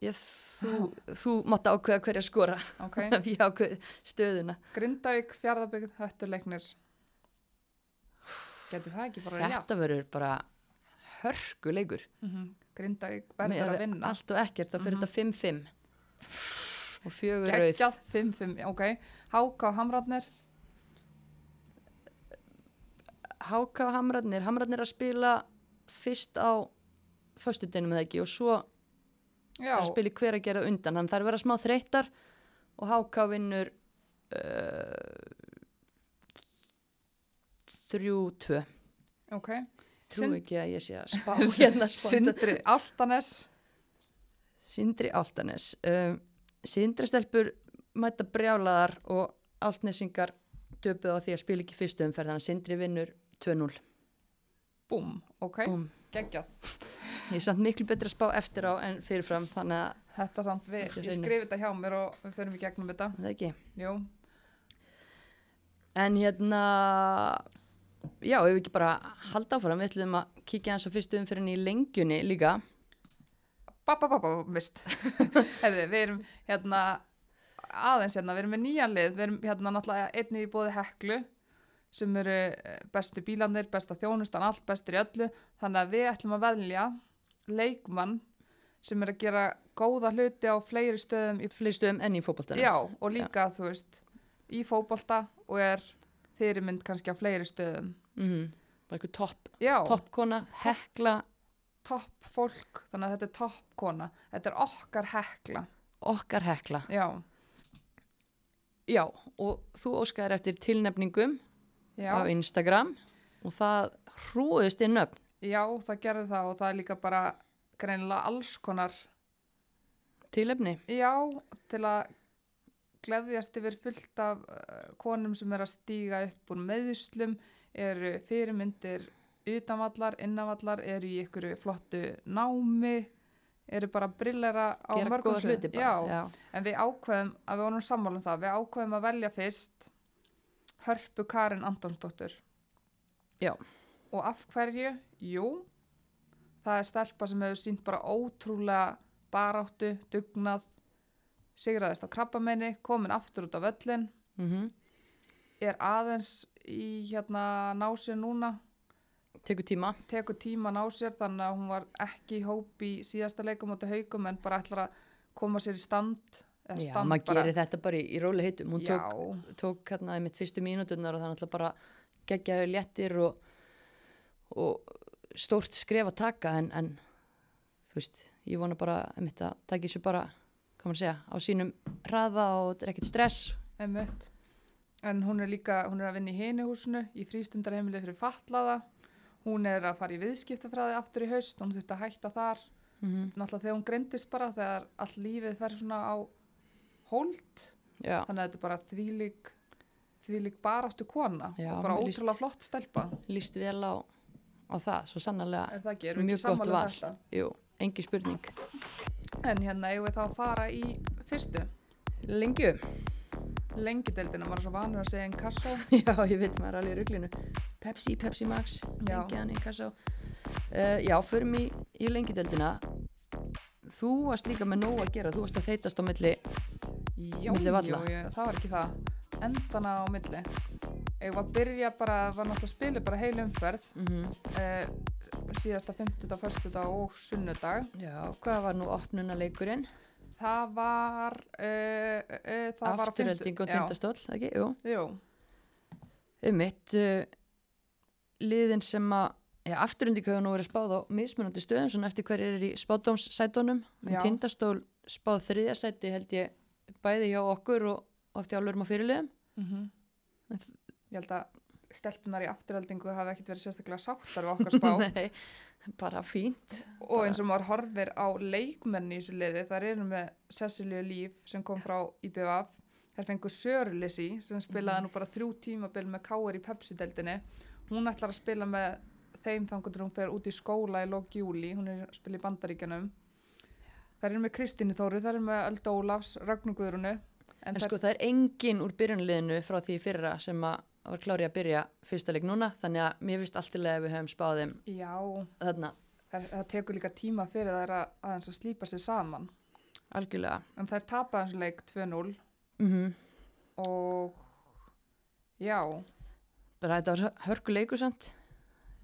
ég, þú, þú mátt ákveða hverja skora, ok? við ákveð stöðuna. Grindavík, fjárðabyggð, höttuleiknir. Geti það ekki bara Þetta verður bara hörkuleikur. Mm -hmm. Grindavík verður að vinna. Allt og ekkert, það fyrir þetta 5-5 og fjögur rauð. Geggjað 5-5, ok. Háka og Hamratnir, Háka og Hamrarnir, Hamrarnir að spila fyrst á föstudinum eða ekki og svo að í hver að gera undan. Þannig það er að vera smá þreyttar og HK vinnur uh, þrjú tvö. Ok. trú ekki að ég sé að spá hérna. Sindri Altanes, Sindri Altanes um, Sindri stelpur mæta brjálaðar og Altnesingar döpuð á því að spila ekki fyrstu umferð þannig að Sindri vinnur 2-0 búm, ok, Búm. Geggjað. ég er samt miklu betri að spá eftir á en fyrirfram þannig að Þetta samt, við, ég skrifi þetta hjá mér og við förum í gegnum þetta. það ekki Jú, En hérna, já, ef við ekki bara halda áfram, við ætlum að kíkja eins á fyrstu umfyrinni í lengjunni líka. babba, mist. Hefði, við erum hérna aðeins hérna, við erum með nýjan lið, við erum hérna náttúrulega einni í bóði heklu sem eru eh, bestu bílanir, besta þjónustan, allt bestur í öllu, þannig að við ætlum að velja leikmann sem er að gera góða hluti á fleiri stöðum í Flystuðum enn í fótboltana. Já, og líka, þú veist, í fótbolta og er fyrirmynd kannski á fleiri stöðum. Mm Bara eitthvað topp, Já, toppkona, hekla, topp fólk, þannig að þetta er toppkona. Þetta er okkar hekla. okkar hekla. Já, Já, og þú óskaðir eftir tilnefningum já, á Instagram og það hrúðist inn upp. já, það gerði það og það er líka bara greinilega alls konar, Tilefni. já, til að gleðjast yfir fullt af uh, konum sem er að stíga upp úr meðuslum, eru fyrirmyndir utanvallar, innanvallar, eru í ykkur flottu námi, eru bara brillera á mörgum bara. Já, En við ákveðum að við vorum sammála um það, við ákveðum að velja fyrst Hörpu Karin Antonsdóttur. Já. Og af hverju? Jú, það er stelpa sem hefur sínt bara ótrúlega baráttu, dugnað, sigraðist á krabbamenni, komin aftur út á völlin, Mm er aðeins í hérna ná sér núna, Tekur tíma. tekur tíma að ná sér þannig að hún var ekki í hóp í síðasta leikum átta haugum en bara ætlar að koma sér í stand. Já, maður bara. gerir þetta bara í, í róli heitum. Hún Já. tók, tók hérna í mitt fyrstu mínúturnar og er náttúrulega bara geggjaðu léttir og, og stórt skref að taka en, en þú veist, ég vona bara einmitt að taka þessu bara, hvað maður segja, á sínum hraða og þetta er ekkert stress. Einmitt. En hún er líka, hún er að vinna í hinuhúsinu, í frístundarheimilið fyrir fatlaða. Hún er að fara í viðskiptafræði aftur í haust, hún þurfti að hætta þar. Mm -hmm. Náttúrulega þegar hún greindist bara, þegar all lífið fer svona á hold. Já, Þannig að þetta er bara þvílík, þvílík baráttu kona Já, og bara mér líst- ótrúlega flott stelpa. líst vel á, á það, svo sannarlega, Er það ekki, Mjög gott um val. jú, engi spurning. En hérna eigum við þá að fara í fyrstu. Lengju? Lengideldina, maður er svo vanur að segja en kassó. Já, ég veit maður er alveg í ruglinu. Pepsi, Pepsi Max, hann í kassa. Uh, já, förum í, í lengjudeldina. Þú varst líka með nóg að gera, þú varst að þeitast á milli. Jú, Milli valla. jú, jú, það var ekki það. Endana á milli. Ég var að byrja bara, var náttúrulega að spila bara heil umferð, Mm eh, síðasta 50. 1. og sunnudag. Já, hvað var nú opnunaleikurinn? Það var, uh, uh, það var á Afturölding og tindastóll, ekki? Jú. Jú, Um mitt, uh, liðin sem að, afturölding hefur nú verið spáð á mismunandi stöðum, svona eftir hver er í spádómssætunum. Já. Tindastól spáð þriðasæti held ég bæði hjá okkur og, og þjálfurum á fyrirliðum. mhm. En þ- ég held að stelpunar í afturheldingu hafi ekkert verið sérstaklega sáttar við okkar spá. Nei, bara fínt. og eins og maður horfir á leikmenni í þessu liði, þar eru með Cecilíu Líf sem kom frá IBVF þær fengur Sörlisi sem spilaði nú bara þrjú tímabil með Káir í Pepsi-deldinni hún ætlar að spila með þeim þangur hún fer út í skóla í lók júli, hún er að spila í bandaríkjanum þær eru með Kristínu Þóru, þær eru með Öldu Ólafs, Ragnar Guðrunu en, En sko það er engin úr byrjunliðinu frá því fyrra sem að var klári að byrja fyrsta leik núna þannig að mér finnst allt í leið að við höfum spáð þeim já, þarna. Þær, það tekur líka tíma fyrir þær að, aðeins að slípa sér saman. Algjörlega. en þær tapa þessu leik 2-0 Mm og já, Bara þetta var hörkuleikur samt.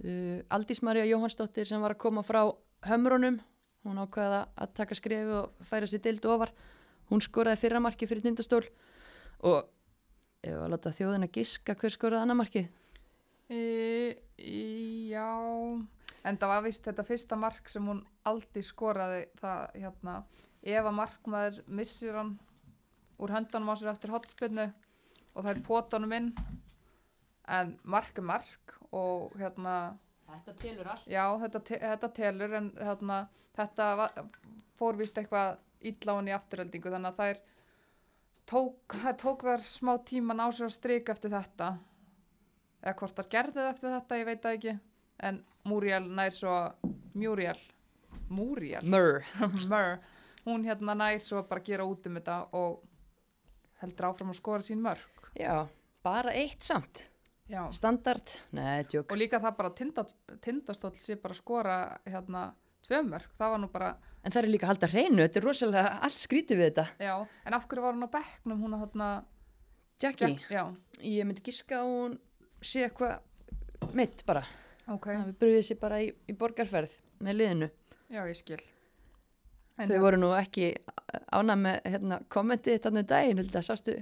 Uh, Aldís Marja Jóhannsdóttir sem var að koma frá hömrunum, hún ákveða að taka skrefi og færa sér dild ofar. Hún skoraði fyrra marki fyrir tindastól og ef að láta þjóðin að giska hver skoraði annar markið. e, e, já en það var vist þetta fyrsta mark sem hún aldrei skoraði það hérna, ef að markmaður missir hann úr höndanum á sér eftir hotspinnu og það er pótanum inn en mark er mark og hérna Þetta telur allt. Já, þetta, te þetta telur en þarna, þetta var, fór vist eitthvað illa á hann í afturöldingu þannig að þær tók, það tók þar smá tíman á sér að strika eftir þetta eða hvort það eftir þetta, ég veit það ekki en Múriel nær svo Múriel, Múriel Murr. Mur, hún hérna nær svo bara að gera út um þetta og heldur áfram að skora sín mörg Já, bara eitt samt. Já. Standard? Nei, og líka það bara tindast, tindastóll sé bara skora hérna tvö mörg, það var nú bara En það er líka að halda hreinu, þetta er rosalega allt skrítið við þetta. já, en af hverju var hún á bekknum hún að þarna Jackie, Jack- já, ég myndi giska að hún sé eitthvað mitt bara. ok, Það við brúðið sér bara í, í borgarferð með liðinu. já ég skil en Þau voru nú ekki ánað með hérna, kommentið þarna um daginn, sástu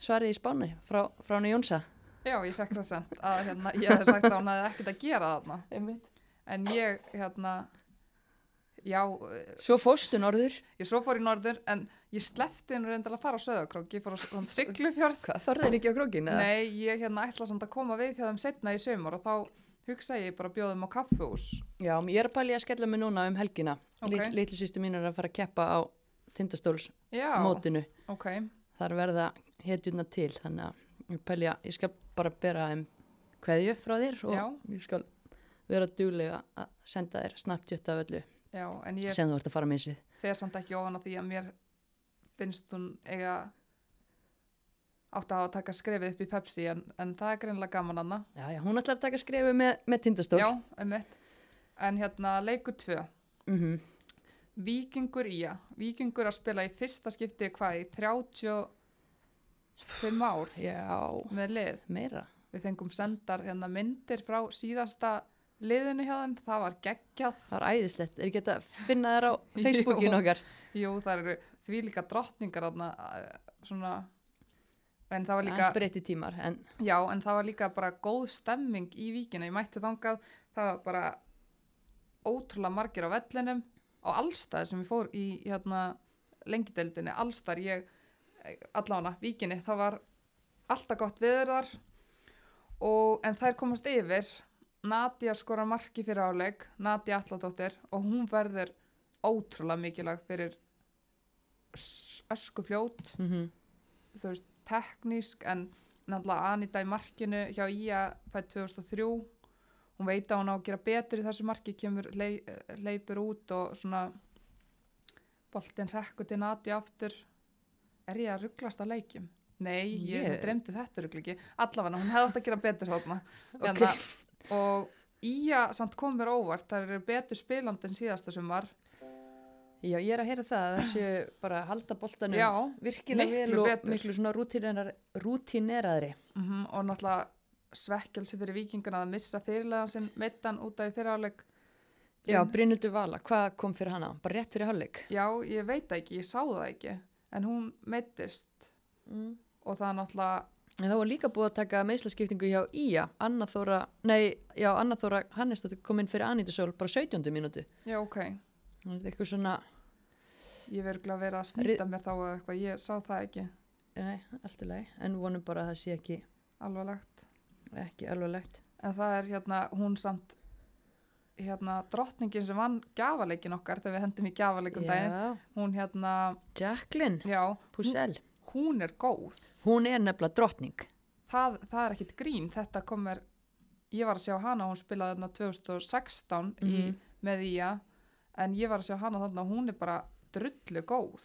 svarið í spáni frá, frá hana Jónsa. Já, ég fekk það sent að hérna, ég hef sagt að hún hefði ekkert að gera þarna Einmitt. en ég, hérna já, eh, Svo fóstu norður. ég svo fór í norður en ég sleppti henni reyndar að fara á Söðakrók ég fór á svona Siglufjörð Hvað, þorðið ekki á krókinu? Nei, ég hérna ætla samt að koma við hjá þeim setna í sömur og þá hugsa ég bara að bjóða þeim á kaffehús. Já, ég er að pæli að skella mig núna um helgina. Ok. Okay. Litlu sýstu mín er að fara að keppa á tindastólsmótinu. Já, ok. Það er verða hetjuna til, þannig að ég pæli að ég skal bara bera þeim kveðju frá þér og Já. ég skal vera duglega að senda þér snabbt af öllu Já, en ég sem þú ert að fara með svið. fer samt ekki ofan að því að mér finnst hún eiga átt að hafa að taka skrefið upp í Pepsi en, en það er greinlega gaman annað. Já, já, hún ætlar að taka skrefu með, með tindastól. Já, einmitt. En hérna leikur tvö. Mm Víkingur í að. Víkingur að spila í fyrsta skipti hvað í 35 ár Já, með lið. meira. Við fengum sendar hérna myndir frá síðasta liðinu hjá þeim. Það var geggjað. Það er æðislegt. Er ekki þetta að finna þér á Facebookinu okkar? Jú, það eru því líka drottningar þarna, eh, svona, en það var líka, Aðeins breytti tímar, en já, en það var líka bara góð stemming í víkina, ég mætti þangað, það var bara ótrúlega margir á vellinum, á allstæði sem ég fór í, hérna, lengideldinni, allstæðar, ég, allána, víkinni, það var alltaf gott og, en þær komast yfir, Nadia skorar marki fyrir áleik, Nadia Alladóttir, og hún verður ótrúlega mikilvæg fyrir s- öskufljót. Mm þú veist, teknísk en náttúrulega Anita í markinu hjá Ía fætt 2003 hún veit að hún á að gera betur í þessu marki kemur lei, leipur út og svona boltinn rekkur til Nati aftur er ég að rugglast á leikjum? Nei, ég, Ég- dreymdi þetta ruggli ekki allavega, hún hefði átt að gera betur þarna Ok. Hérna, og Ía samt kom mér óvart, það eru betur spilandi en síðasta sumar Já, ég er að heyra það að þessu bara að halda boltanum Já, virkilega vel og betur. miklu svona rútínerar, rútíneraðri. mm og náttúrulega svekkelsi fyrir vikingana að missa fyrirlegan sinn meittan út af í fyriráleik Já, Brynhildur Vala, hvað kom fyrir hana? Bara rétt fyrir hálfleik. já, ég veit ekki, ég sá það ekki en hún meittist Mm. og það er náttúrulega En það var líka búið að taka meðslaskiptingu hjá Ía, Anna Þóra, nei, já, Anna Þóra Hannesdóttir kom inn fyrir Anítu Sól bara 17. mínútu. já, ok, eitthvað svona, ég verður að vera að snýta mér þá eða eitthvað, ég sá það ekki nei, allt í lagi, en vonum bara að það sé ekki, alvarlegt, ekki alveglegt. en það er hérna hún samt hérna drottningin sem vann gafaleikin okkar þegar við hendum í gafaleikum daginn Já, hún hérna, Jacqueline já, hún, hún er góð. Hún er nefnilega drottning. það, það er ekkit grín, þetta komur ég var að sjá hana, hún spilaði þarna 2016 í, Mhm. með Ía en ég var að sjá hana þarna hún er bara drullu góð.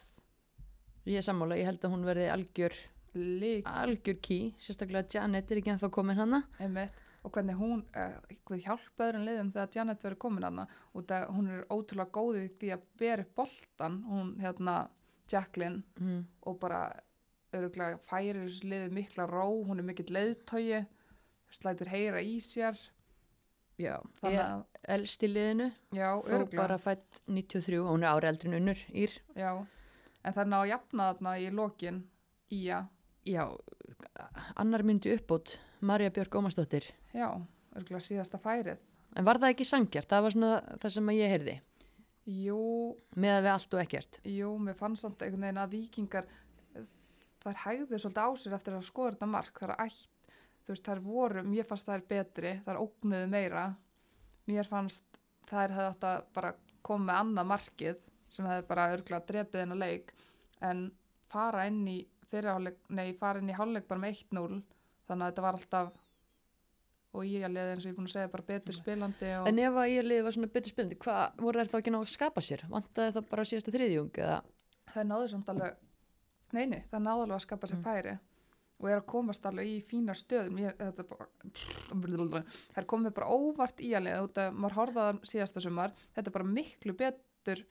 Ég er sammála, ég held að hún verði algjör, lík algjör ký, sérstaklega Janet er ekki ennþá komin hana. einmitt og hvernig hún, uh, hvað hjálpa öðrum liðum þegar Janet verður komin hana og það, hún er ótrúlega góð í því að upp boltan, hún hérna Jacqueline Mm. og bara öruglega færir þessu liði mikla ró, hún er mikill leiðtogi slætur heyra í sér. Já, þannig ég að, elst í liðinu, já, þó öruglega bara fætt 93, hún er ári eldri en unnur, Ír. Já, en ná að jafna þarna í lokin í að, Já, annar myndi uppbót, Marja Björk Ómarsdóttir. já, örgulega síðasta færið. En var það ekki sangjart? Það var svona það sem að ég heyrði, Jú, með að við allt og ekkert. jú, mér fannst samt einhvern veginn að vikingar, þær hægðu svolítið á sér eftir að skoða þetta mark, þar ætt, þú veist, þær voru, mér fannst þær betri, þær ógnuðu meira, mér fannst þær hefði átt að bara koma með annað markið sem hefði bara örgulega drepið hennar leik, en fara inn í fyrirháleik, nei, fara inn í háleik bara með 1-0, þannig að þetta var alltaf og ég að leiði eins og ég er búin að segja bara betur spilandi og En ef að ég liði var svona betur spilandi, hvað voru þær þá ekki ná að skapa sér? Vantaði það bara á síðasta þriðjung eða? það náðu samt alveg nei, nei, það náðu alveg að skapa sér Mm. færi og er að komast alveg í fína stöðum. Ég, þetta er bara það er komið bara óvart í alveg út að maður horfaðan síðasta sumar. Þetta er bara miklu betur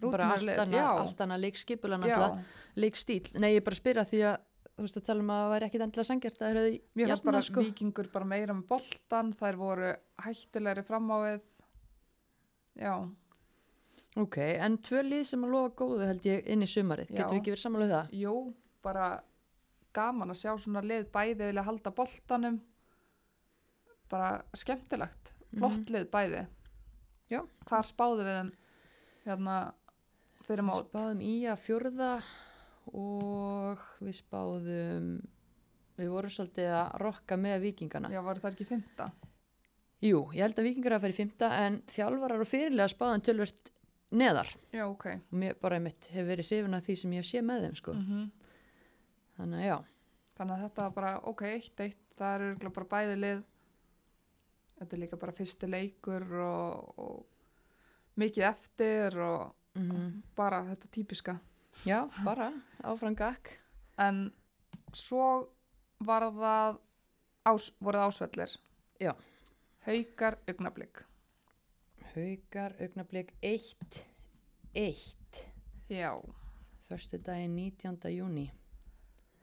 bara allt annað, já, allt annað leikskipula já, náttúrulega, leikstíl nei, ég bara spyrja því að þú veist að tala um að það væri ekkit endilega sangjart að það eru mér fannst bara sko. vikingur bara meira með boltan þær voru hættulegri fram á við já, ok, en tvö lið sem að lofa góðu held ég inn í sumarið, Já. getum við ekki verið samanlega það jú, bara gaman að sjá svona lið bæði vilja halda boltanum bara skemmtilegt flott lið bæði Mhm. Já. hvar spáðu við þeim hérna fyrir mót spáðum í að fjörða og við spáðum við vorum svolítið að rokka með vikingana já, var það ekki fymta jú, ég held að vikingar að í fymta en þjálfarar og fyrirlega spáðum tölvört neðar. Já, ok. Og mér bara einmitt hefur verið hrifin af því sem ég hef séð með þeim sko. mm þannig að já, þannig að þetta var bara ok, eitt, eitt það eru bara bæði lið. Þetta er líka bara fyrsti leikur og, og mikið eftir og mm bara þetta típiska já bara áfram gakk. En svo var það ás, voruð ásvellir. Já. haukar augnablík Haukar, augnablík 1 1 já, Förstu daginn 19. júni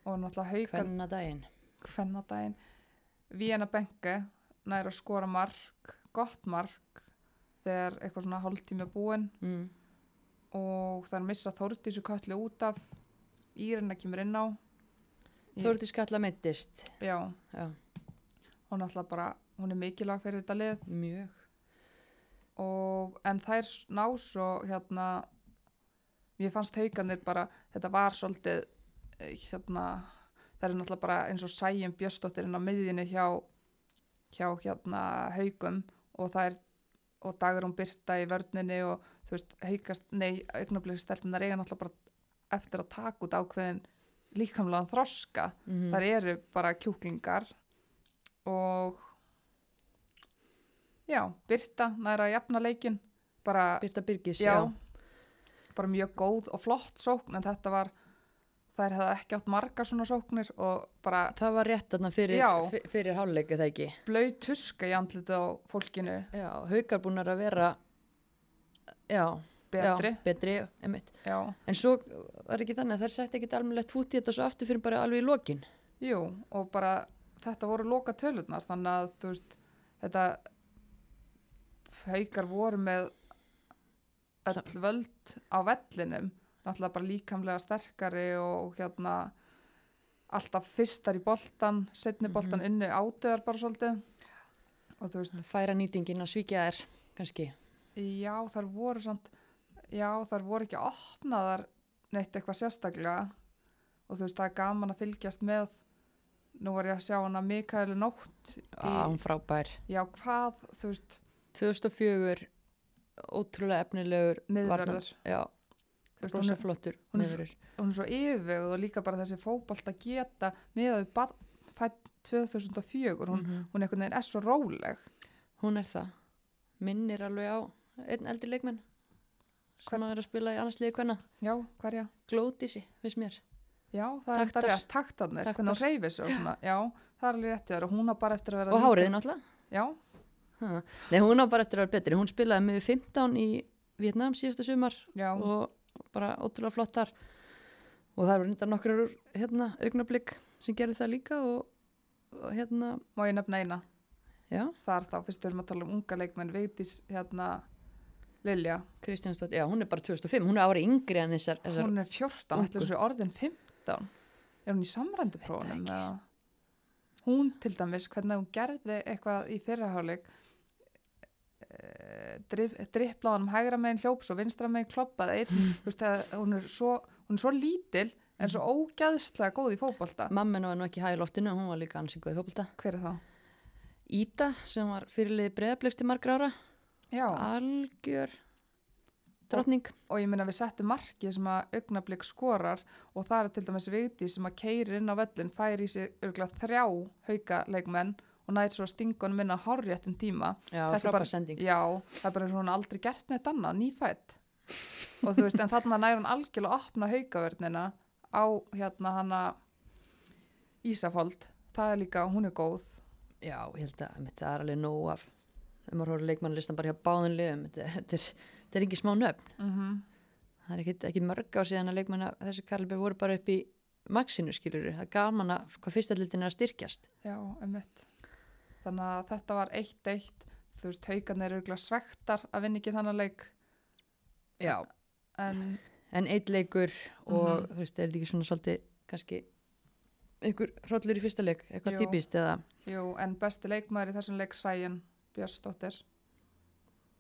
og náttúrulega haukar Hvenna daginn hvernadaginn Víena Benke næra skora mark gott mark þegar eitthvað svona hálftími er búinn. Mm. Og er missa Þórdísu köllu út af. Írina kemur inn á. Þórti skalla meittist já, Já, hún er alltaf bara hún er mikilvæg fyrir þetta lið. Mjög. Og en þær ná svo hérna mér fannst hauganir bara þetta var svolítið eh, hérna það er náttúrulega bara eins og sæjum Björsdóttir inn á miðjunni hjá hjá hérna haugum. Og það er og dagur hún byrta í vörninni og þú veist haugast, nei, augnablik stelpunar eiga náttúrulega bara eftir að taka út ákveðin líkamlega þroska mm. þar eru bara kjúklingar og já, Birta næra jafna leikin bara, Birta Birgis, já, já. bara mjög góð og flott sókn en þetta var þær hefða ekki átt margar svona sóknir og bara Það var rétt þarna fyrir, fyrir hálfleik eða ekki? Blöð tuska í andlitið á fólkinu. Já, haukar búnar að vera Já, betri. já, betri einmitt. já, En svo var ekki þannig að þær sett ekkit almennilegt fút í þetta svo aftur fyrir bara alveg í lokin. Jú, og bara þetta voru loka tölurnar þannig að þú veist þetta haukar voru með öll völd á vellinum náttúrulega bara líkamlega sterkari og, hérna alltaf fyrstar í boltan setni boltan Mhm. unnu ádöðar bara svolítið. Og þú veist, Færa nýtingin að svíkja þær kannski? Já þar voru samt, já þar voru ekki opnaðar neitt eitthvað sérstaklega. Og þú veist það er gaman að fylgjast með. Nú var ég að sjá hana Mikaeli Nótt hún frábær. Já hvað, þú veist. 2004 ótrúlega efnilegur Miðvörður. varnar- Já, veist, hún er- flottur hún er hún er svo yfirvegð og líka bara þessi fótbolt að geta með að við fætt 2004 hún, Mhm. hún einhvern veginn er svo róleg. Hún er það. Minnir alveg á einn eldri leikmenn sem að er að spila í annarsliði hvenna já, hverja? Glódísi, finnst mér. Já, það Taktar. er rétt, taktarnir, Taktar. hvernig hún reyfir svona, já, það er alveg rétt í þér og hún á bara eftir að vera Og hárið náttúrulega. Nei, hún á bara eftir að vera betri. Hún spilaði með 15 í Vietnam síðasta sumar já, og bara ótrúlega flott þar og það eru reyndar nokkur hérna, augnablík sem gerði það líka og, og hérna, má ég nefna eina? Já, þar þá, fyrst við erum að tala um unga leikmenn Vigdís, hérna Lilja, Kristjánsdótt, já, hún er bara 2005 hún er ári yngri en þessar, þessar hún er 14 ungu. ætla þessu orðin 15 er hún í eða? Hún til dæmis, hvernig hún gerði eitthvað í fyrraháleik drippláðanum hægra megin hljóps og vinstra megin kloppað einn, þú veist að hún er svo hún er svo lítil en svo ógæðslega góð í fótbolta. Mamma var nú ekki hæg í loftinu, hún var líka ansið góð í fótbolta. Hver er það? Íta sem var fyrirliði breðabliks til margra ára. Já, algjör drottning. og ég meina við settum markið sem að augnablík skorar og það er til dæmis vigti sem að keiri inn á völlin fær í sig örgulega þrjá hauka leikmenn og næri svo að stinga honum inn á hárréttum tíma. Já, Þetta er bara- sending. Já, það er bara hún aldrei gert neitt annað, nýfætt og þú veist, en þarna næri hann algjörlega að opna haukavörnina á hérna hana Ísafold, það er líka, hún er góð. Já, ég held að það er alveg nóg af ef maður horfður leikmannlistan bara hjá báðin liðum þetta, er, er ekki smá nöfn. Mm það er ekki, ekki mörg á síðan að leikmanna þessu kalibri voru bara upp í maxinu skilur það gaman að hvað fyrsta litin er að styrkjast. Já, einmitt. Þannig að þetta var 1-1, þú veist, haugarnir eru svektar að vinna ekki þannig leik, Já. en en eitt leikur og Mhm. þú veist, er þetta ekki svona svolítið kannski einhver hrollur í fyrsta leik, eitthvað Jú. típist eða jú, en besti leikmaður í þessum leik Sæjan Björnsdóttir,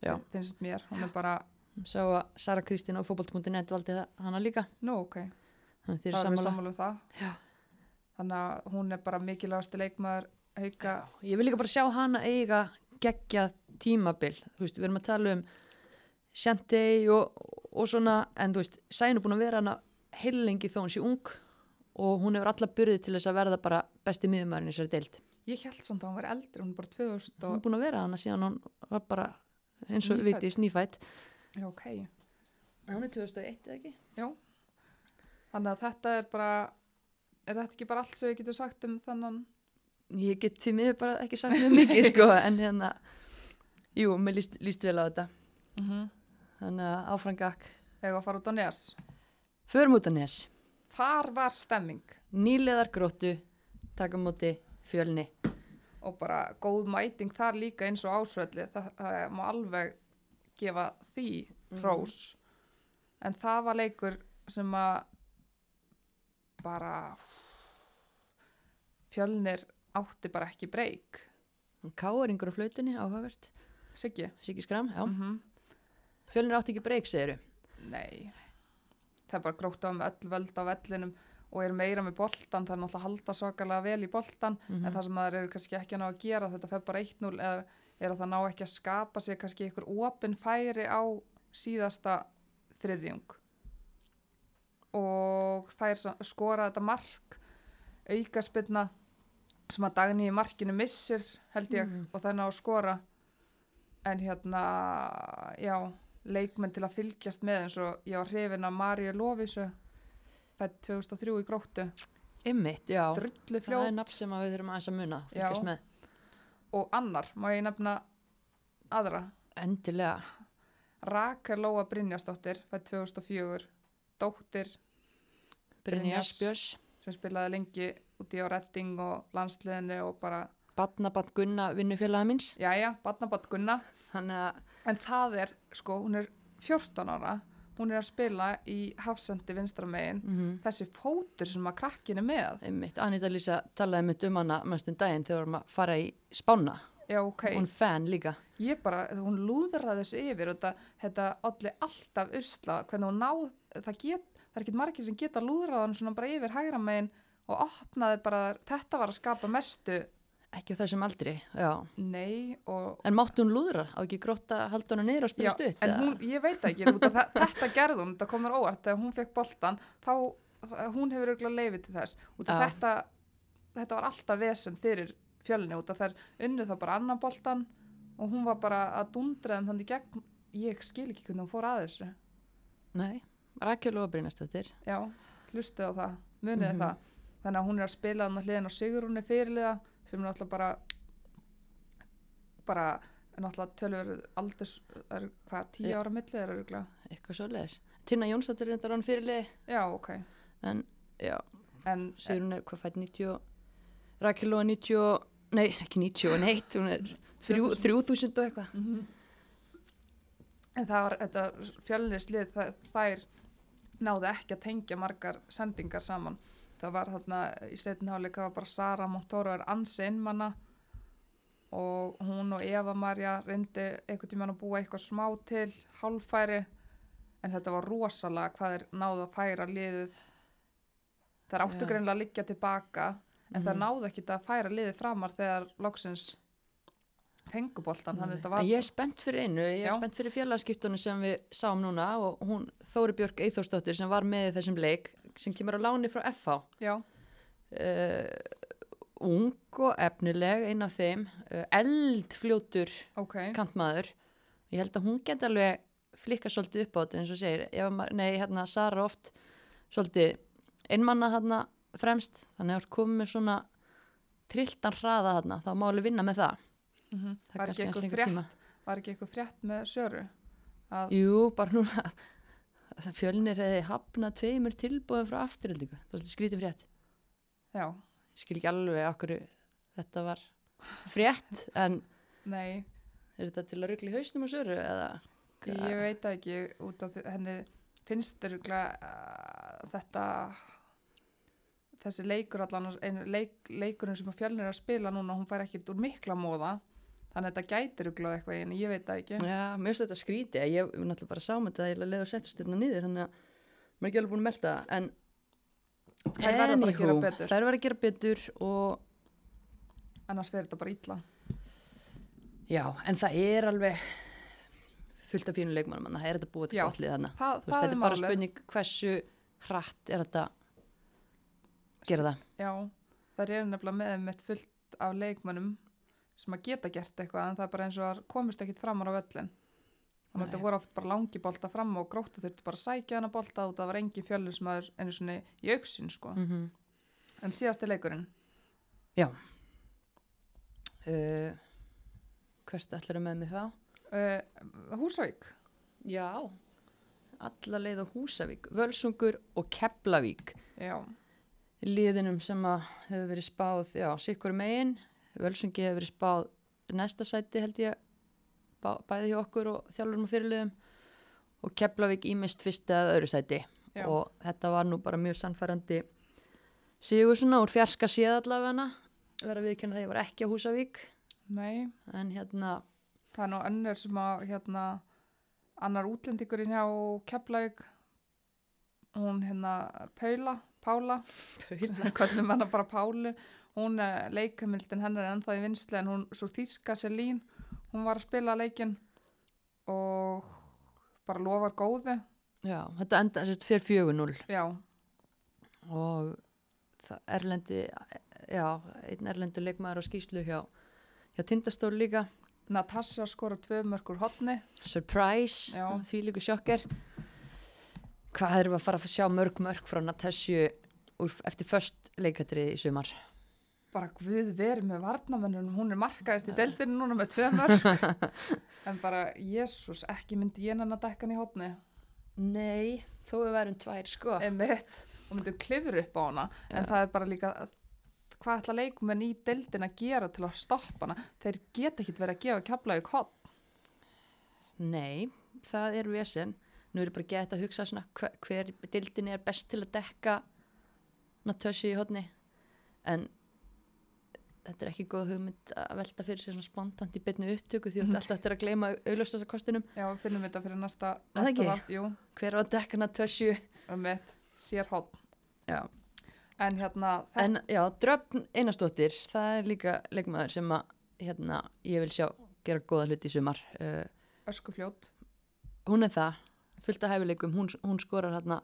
Já. finnst mér, hún er bara, sá að Sara Kristín á fótbolt.net valdi það hana líka nú, ok, þannig það er við sammála um það. Já. Þannig að hún er bara mikilvægasti leikmaður hauga, ég vil líka bara sjá hana eiga geggja tímabil. Þú veist, við erum að tala um Shantay og, og svona en þú veist, Sæn er búin að vera hana heilengi þó hún sé ung og hún hefur alla burði til þess að verða bara besti miðumærin í þessari deild. Ég held samt að hún var eldri, hún er bara 2000 hún og, er búin að vera hana síðan hún var bara eins og Nýfædd. vitið snífætt já, ok, hún er 2001 eða ekki? þannig að þetta er bara, er þetta ekki bara allt sem við getum sagt um þannan, ég get til miður bara ekki sagt mjög mikið sko en hérna jú, mér líst, líst vel á þetta. Mm þannig að áfram gakk. Eða að fara út á nes. förum út að nes. Þar var stemming. nýleðar gróttu taka á móti fjölni. Og bara góð mæting þar líka eins og ásvöldi það, það má alveg gefa því hrós. En það var leikur sem að bara fjölnir átti bara ekki breyk. Káeringur á flautunni, áhugavert. Siggi? Siggi Skram, já. Mm fjölnir átti ekki breyk, segiru Nei. Það er bara grótt á með öll völd á vellinum og er meira með boltan það er náttúrulega að halda svakalega vel í boltan Mhm. en það sem það eru kannski ekki að ná að gera þetta fer bara 1-0 er, er að það ná ekki að skapa sig kannski ykkur opin færi á síðasta þriðjung. Og þær sa- skora þetta mark aukaspilna sem að Dagný í markinu missir held ég Mhm. og það ná að skora. En hérna já, leikmenn til að fylgjast með eins og ég var hrifin af Maríu Lófisu fætt 2003 í gróttu. Ymmit, já, drullu það fljót. er nafn sem að við þurfum aðeins að muna fylgjast Já. með, og annar, má ég nefna aðra, endilega. Rakel Lóa Brynjastóttir fætt 2004, dóttir Brynjas. Björns. sem spilaði lengi úti á Redding og landsliðinu og bara, Batnabann Gunna vinnufélaga míns. Jæja, badnabatt Gunna. Að en það er, sko, hún er 14 ára. Hún er að spila í hafsendi vinstramegin mm þessi fótur sem að krakkin er með. Einmitt, Anita Lísa talaði mitt um hana mestum daginn þegar við vorum að fara í Spána. Já, ok, hún fan líka. Ég bara, hún lúðraði þessu yfir og þetta, þetta allir alltaf usla, hvernig hún náð það, get, það er ekki margir sem geta lúðrað hann svona bara yfir hægra megin og opnaði bara, þetta var að skapa mestu. Ekki þessum aldri, já. Nei og en máttu hún lúðra, á ekki grótt að halda hana niður og spila stutt en hún, ég veit ekki, þetta gerði hún, þetta kom mér óvart, þegar hún fekk boltan, þá, hún hefur auðvitað leifið til þess, þetta, þetta var alltaf vesen fyrir fjölni, út af þær unnu þá bara annan boltan og hún var bara að dundra þeim þannig gegn, ég skil ekki hvernig hún fór að þessu, Nei, Rakel og Brynastöttir já, hlustið á það, muniði Mhm. það, þannig að hún er að spila þannig hliðin á Sigrúni fyrirliða, sem er náttúrulega bara, bara, náttúrulega tölur aldurs, er hvað, tíu ára millið er örgulega, eitthvað svo leiðis Tinna Jónsdóttir reyndar hann fyrirlið já, ok, en já, en Sigrun er hvað fætt 90 og- Rakel og 90 og- nei, ekki 90 og neitt hún er þrjú- 3000 og eitthvað. Mhm. En það var þetta fjölnislið, það, þær náðu ekki að tengja margar sendingar saman. Það var þarna í setnháleik, það var bara Sara Montoro er ansi innmanna og hún og Eva Marja reyndi einhvern tímann að búa eitthvað smá til hálfæri en þetta var rosalega hvað þeir náðu að færa liðið. Það áttu Já. greinlega að liggja tilbaka en það Mhm. náðu ekki að færa liðið framar þegar loksins fenguboltan, þannig að þetta var En ég er spennt fyrir einu, ég er Já. spennt fyrir félagskiptunum sem við sáum núna og hún Þóri Björk Eithórsdóttir sem var með þessum leik sem kemur á láni frá FH Já, uh, ung og efnileg einn af þeim, uh, eldfljótur ok. kantmaður ég held að hún geti alveg flikka svolítið upp á þetta eins og segir nei, hérna Sara oft svolítið einmanna hérna fremst þannig að komið svona trilltan hraða þarna þá má alveg vinna með það Mhm. það Var er ekki kannski lengri frétt? tíma Var ekki eitthvað frétt með Söru? Að, Jú, bara núna að fjölnir hefði hafnað tveimur tilbúðum frá afturöldingu það var svolítið skrítið frétt. Já, ég skil ekki alveg okkur þetta var frétt en nei, er þetta til að ruggla í hausnum og söru eða ég veit ekki út af henni finnst örgulega uh, þetta þessi leikur allan leik, leikurinn sem fjölnir er að spila núna hún fær ekkit úr mikla móða þannig að þetta gætir örgulega eitthvað en ég veit það ekki. Já, mér finnst þetta skrítið. Ég ég náttúrulega bara sá með þetta að ég leði að setja styrna niður þannig að maður er ekki alveg búin að melda það en Þær verða bara að gera betur. þær verða að gera betur og annars verður þetta bara illa. Já, en það er alveg fullt af fínu leikmannum að það er þetta búið til Já, gott lið þannig þetta er er bara spurning hversu hratt er þetta gera það. Já, það er nefnilega með sem að geta gert eitthvað en það er bara eins og að komist ekkit framar á völlin þannig að þetta voru oft bara langi bolta fram og gróttu þurfti bara að sækja hana bolta og það var engin fjölur sem er einu svona í auksin sko. mm -hmm. en síðasti leikurinn? Uh, hvert ætlar með mig þá? uh, Húsavík. Já, alla leið á Húsavík, Völsungur og Keflavík. Já, liðinum sem að hefur verið spáð, já, sikkur megin Völsungi hefur verið spáð næsta sæti held ég bæði hjá okkur og þjálfurum og fyrirliðum. Og Keflavík ímist fyrsta eða öðru sæti. Já. og þetta var nú bara mjög sannfærandi sigur svona úr fjarska séð allavega. Vera viðkjörna þegar ég var ekki á Húsavík. Nei. En hérna það er nú önnur sem að hérna annar útlendingurinn hjá Keflavík hún hérna Paula, Pála. Kvöldum hana bara Pálu hún er leikamildin hennar er ennþá í vinslu en hún, svo þýska Selín hún var að spila leikinn og bara lofar góðu. Já, þetta enda sérst fyrir 4-0 já, og erlendi já, einn erlendur leikmaður á skýslu hjá, hjá Tindastól líka. Natasha skora tvö mörgur hotni surprise, Já. því líku sjokker hvað erum við að fara að sjá mörg mörg frá Natasju úr, eftir först leikatrið í sumar bara guð verið með varnamennunum hún er markaðist í deildinu núna með tvö mörg en bara, jésús, ekki myndi ég nennan að dekka hann í hotni nei, þó við værum tvær sko. Emitt og myndum klifur upp á hana. En Já. það er bara líka hvað ætla leikmenn í deildin að gera til að stoppa hana? Þeir geta ekki verið að gefa keflaði hot nei, það er vesen. Nú er bara gett að hugsa svona hver, hver dildin er best til að dekka Natasju í hodni en þetta er ekki góð hugmynd að velta fyrir sér svona spontant í byrnu upptöku því þú ert alltaf eftir að gleyma auðlustast kostinum já, við finnum þetta fyrir næsta, Er val, jú, hver á að dekka Natasju emitt sér já. en hérna, þetta, en já, Dröfn Einarsdóttir það er líka leikmaður sem að hérna, ég vil sjá gera góða hluti í sumar uh, öskufljót. hún er það, fullt af hæfileikum hún, hún skorar hérna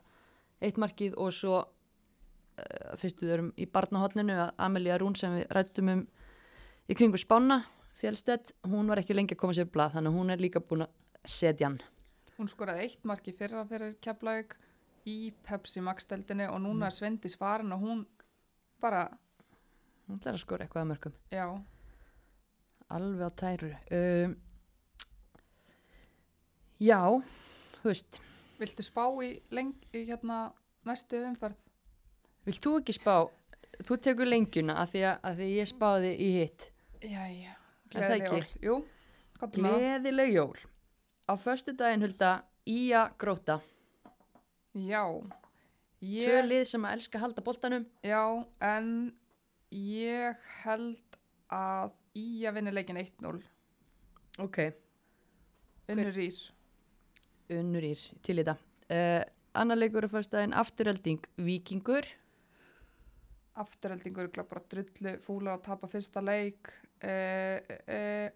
eitt markið og svo uh, fyrst við erum í barnahotninu að Amelia Rún sem við rættum um í kringu Spána fjálstett, hún var ekki lengi að koma sér blað þannig að hún er líka búin að setja hann. Hún skoraði eitt mark í fyrra fyrir keflavík í Pepsi Max deildinni og Mm. núna er Svendis farin og hún bara, hún ætlar að skora eitthvað að mörgum. Já, alveg á tæru. Um, já þú veist, viltu spá í, leng, í hérna næstu umferð vilt þú ekki spá þú tekur lengjuna að því að, að því ég spáði í hitt Er það gleðileg jól. Jú, gott það. Gleðileg jól. Á föstu daginn hulda Ía Gróta. Já, ég, lið sem að elska halda boltanum. já, en ég held að í að vinna leikin 1-0, Ok. unnur ír. Unnur ír til í þetta. Uh, annar leikur á föstu daginn Afturölding Víkingur. Afturheldingur er bara drullu fúlar að tapa fyrsta leik. Uh, uh,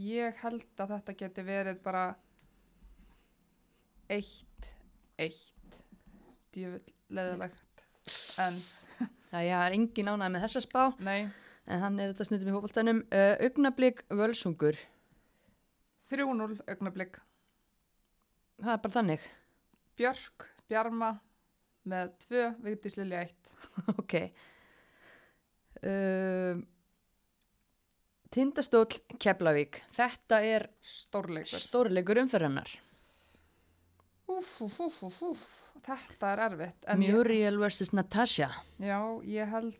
ég held að þetta geti verið bara 1-1. Djöfull leðilegt. En, Það ég er engin ánæg með þessa spá nei, en hann er þetta snuttum í hópoltanum. Uh, Augnablík Völsungur. 3-0 augnablík. Það er bara þannig. Björk, Bjarma, með tvö, Vigdís Lilja eitt. ok um, Tindastóll Keflavík þetta er Stórleikur. stórleikur umferðarnar Úf, úf, úf, úf, úf. Þetta er erfitt. Muriel vs. Natasha Já, ég held,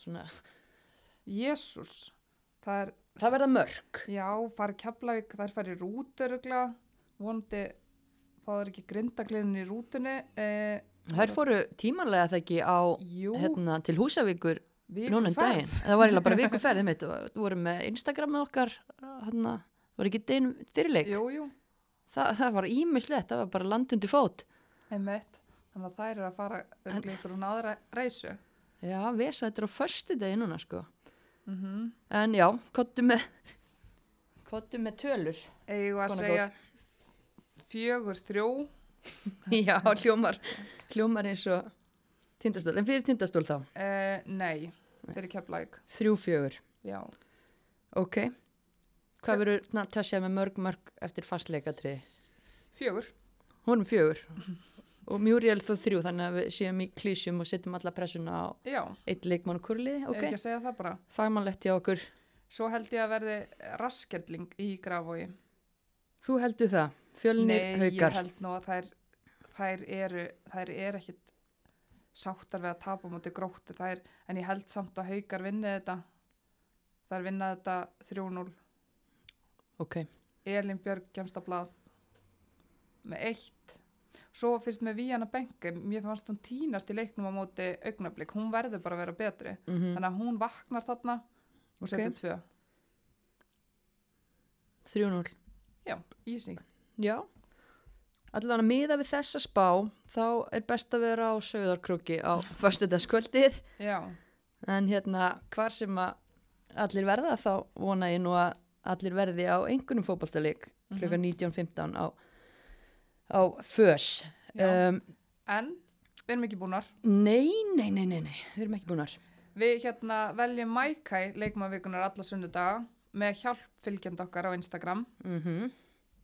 Svona, Jésús, það er, það verða mörg já, farið Keflavík, þær farið rúturugla, vonandi fáður ekki grindaglinin í rútunni. Eh, þær fóru tímanlega það ekki á hérna, til Húsavíkur núna um daginn? Það var eiginlega bara viku ferðið mitt við vorum með Instagram með okkar hérna, var ekki dein fyrirleik? Jú, jú, Þa, það var ímislegt, það var bara landundi fót. Einmitt. Þannig að þær eru að fara örglega ykkur hún aðra reysu. já, vesa þetta er á föstu degi núna sko. Mm en já, kottu með kottu með tölur. Eigum að Kona segja fjögur þrjú. já, hljómar hljómar eins og tindastól, en fyrir tindastól þá? Eh, nei, fyrir Keflavík, þrjú fjögur, já. ok. Hvað verður Natasha með mörg mörg eftir fastleikatriði? Fjögur, hún er fjögur. Og Muriel þó þrjú þannig að við séum í klísjum og setjum alla pressuna á já, eitt leikmann og kurliði, ok? ekki að segja það bara. fagmannlegt hjá okkur, Svo held ég að verði raskelling í grafói. þú heldur það? Fjölnir Nei, ég haukar? held nú að þær, þær eru, þær eru ekkit sáttar við að tapa múti gróttu, þær, en ég held samt að haukar vinni þetta. Þær vinna þetta 3-0. ok, Elin Björg kemst að blað með eitt. Svo fyrst með Víana Benke, mér fannst hún tínast í leiknum á móti augnablík, hún verður bara að vera betri. mm Þannig að hún vaknar þarna og Ok. setur tvö. 3-0 Já, easy. já allan að miða við þessa spá þá er best að vera á sögðarkrúki á föstudagskvöldið. Já, en hérna hvar sem að allir verða þá vona ég nú að allir verði á einhvernum fótballtaleik Mhm. klukkan 19.15 á, á fös. Um, en við erum ekki búnar. nei, nei, nei, nei, nei við erum ekki búnar. Við hérna veljum Mækæ leikmannvikunar alla sunnudaga með hjálp fylgjandi okkar á Instagram. Mm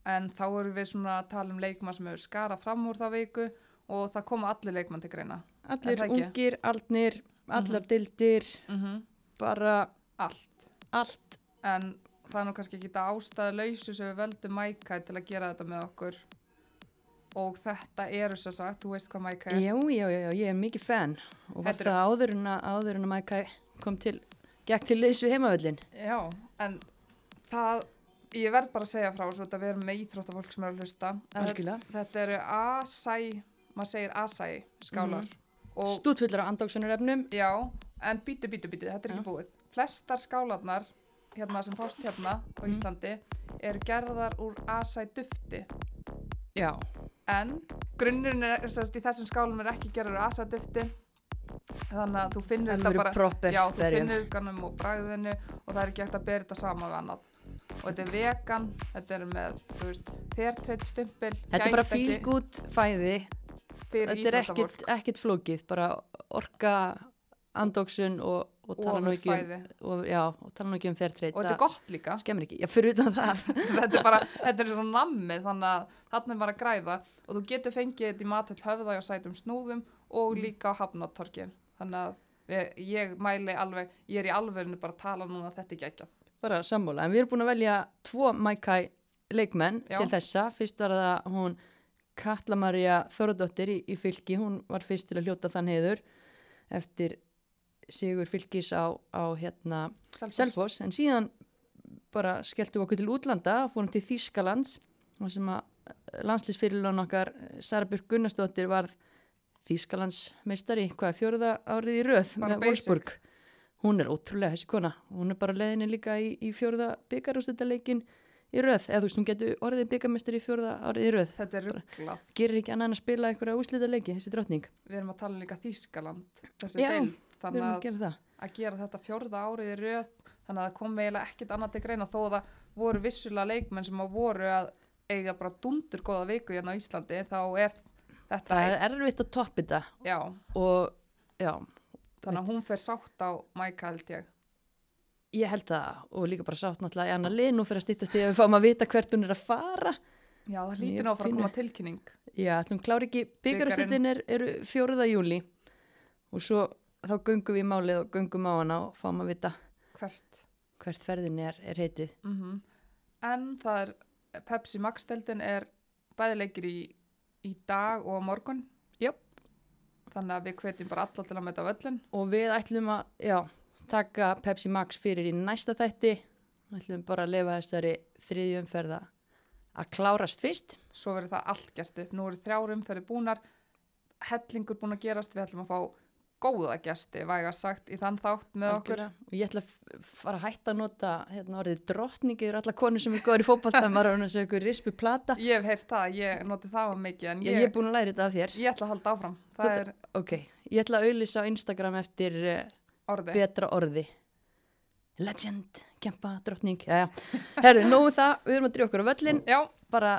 en þá erum við svona að tala um leikmann sem hefur skarað fram úr það viku og það koma allir leikmann til greina. allir ungir, aldnir allar dildir, Mm bara Allt. allt En það er nú kannski ekki þetta ástæðu lausu sem við veldum Mækæ til að gera þetta með okkur og þetta eru svo sagt, þú veist hvað Mækæ er. Já, já, já, ég er mikið fan og var Þetta áður en að, áður en að Mækæ kom til, gekk til liðs við heimavöllin. Já, en það, ég verð bara að segja frá svo að við erum með íþróttafólk sem er að hlusta. Þetta-. Þetta eru Asæ, maður segir Asæ skálar. Og Stútfullar af andóksunarefnum. já, en bítu, bítu, bítu, þetta er ekki búið. Flestar skálarnar hérna sem fást hérna á Mhm. Íslandi eru gerðar úr Asæ dufti. Já. En grunnurinn er, sérst, í þessum skálum er ekki gerður úr Asæ dufti. Þannig að þú finnur þetta Alvöru bara, já, þú finnur ganum og bragðinu og það er ekki hægt að bera þetta saman við annað. Og þetta er vegan, þetta er með, fairtrade stimpil. Þetta er bara fíl gút fæði. Þetta er ekkit, ekkit flókið, bara orka, andóksun og, og tala nú ekki um, og, já, og tala nú ekki um fairtrade. Og þetta er gott líka. Ekki. Já, þetta er bara, þetta er svona nammið, þannig að þarna er bara að græða og þú getur fengið þetta í matöld höfða og sætum snúðum og Mm. líka á hafnáttorki. Þannig að ég, mæli alveg, ég er í alveginu bara að tala núna þetta er geggjað. Bara sammála, en við erum búin að velja tvo Mækæ leikmenn Já. til þessa, fyrst var það hún Katla Maria Þóradóttir í, í fylki, hún var fyrst til að hljóta þann heiður eftir sigur fylkis á, á hérna Selfoss. Selfoss, en síðan bara skelltum við okkur til útlanda, fórum til Þýskalands sem að landslýsfyrirlun okkar Sara Björk Gunnarsdóttir var Þýskalands meistari, hvað fjóruða árið í röð Bara með basic. Wolfsburg hún er ótrúlega þessi kona hún er bara leiðinni líka í, í fjórða byggarústöldaleikin í röð. Eða þú veist, hún getur orðið byggarmestari í fjórða árið í röð. Þetta er rugglað. gerir ekki annað en að spila einhverja úslita leiki þessi drottning, Við erum að tala líka Þýskaland, þessi Já, deild, þannig að gera að gera þetta fjórða árið í röð, þannig að það kom eiginlega ekkit annað til greina þó að það voru vissulega leikmenn sem að voru að eiga bara dundur góða viku hérna á Íslandi, þá er þetta, það er erfitt að toppa þetta. Já, og já, þannig að hún fer sátt á Mæka held ég. Ég held það og líka bara sátt náttúrulega í annar lið nú fyrir að stýttast í að við fáum að vita hvert hún er að fara Já, það Ég hlýtir nú að fara að koma tilkynning. Já, ætlum klára ekki, byggarastöldin er, eru fjóruða júli og svo þá göngum við í málið og göngum á hana og fáum að vita Hvert? hvert ferðin er, er heitið. Mm En það er, Pepsi Max-deldin er bæðileikir í, í dag og morgun. Þannig að við hvetjum bara alla til að mæta völlin. Og við ætlum að, já, taka Pepsi Max fyrir í næsta þætti. Við ætlum bara að lifa þessari þriðju umferða að klárast fyrst. Svo verður það allt gert upp. Nú eru þrjárum fyrir búnar. Hellingur búin að gerast. Við ætlum að fá góða gesti, væga sagt, í þann þátt með okkur. Og ég ætla að fara að hætta að nota hérna, orðið drottningi yfir alla konur sem er góður í hann að segja ykkur rispu plata. Ég hef heyrt það, ég noti það var mikið, Ég, ég, er búin að læra þetta af þér. ég ætla að halda áfram. Er Ok, ég ætla að auðlýsa á Instagram eftir uh, orðið. betra orði. Legend, kempa, drottning. Jæja, herðu, nógu það, við erum að drýja okkur á völlin. Já, Bara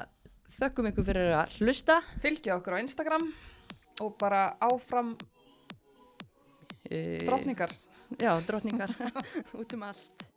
þökkum ykkur fyrir að hlusta. fylgja okkur á Instagram og bara áfram Uh, drottningar. Já, drottningar. Út um allt.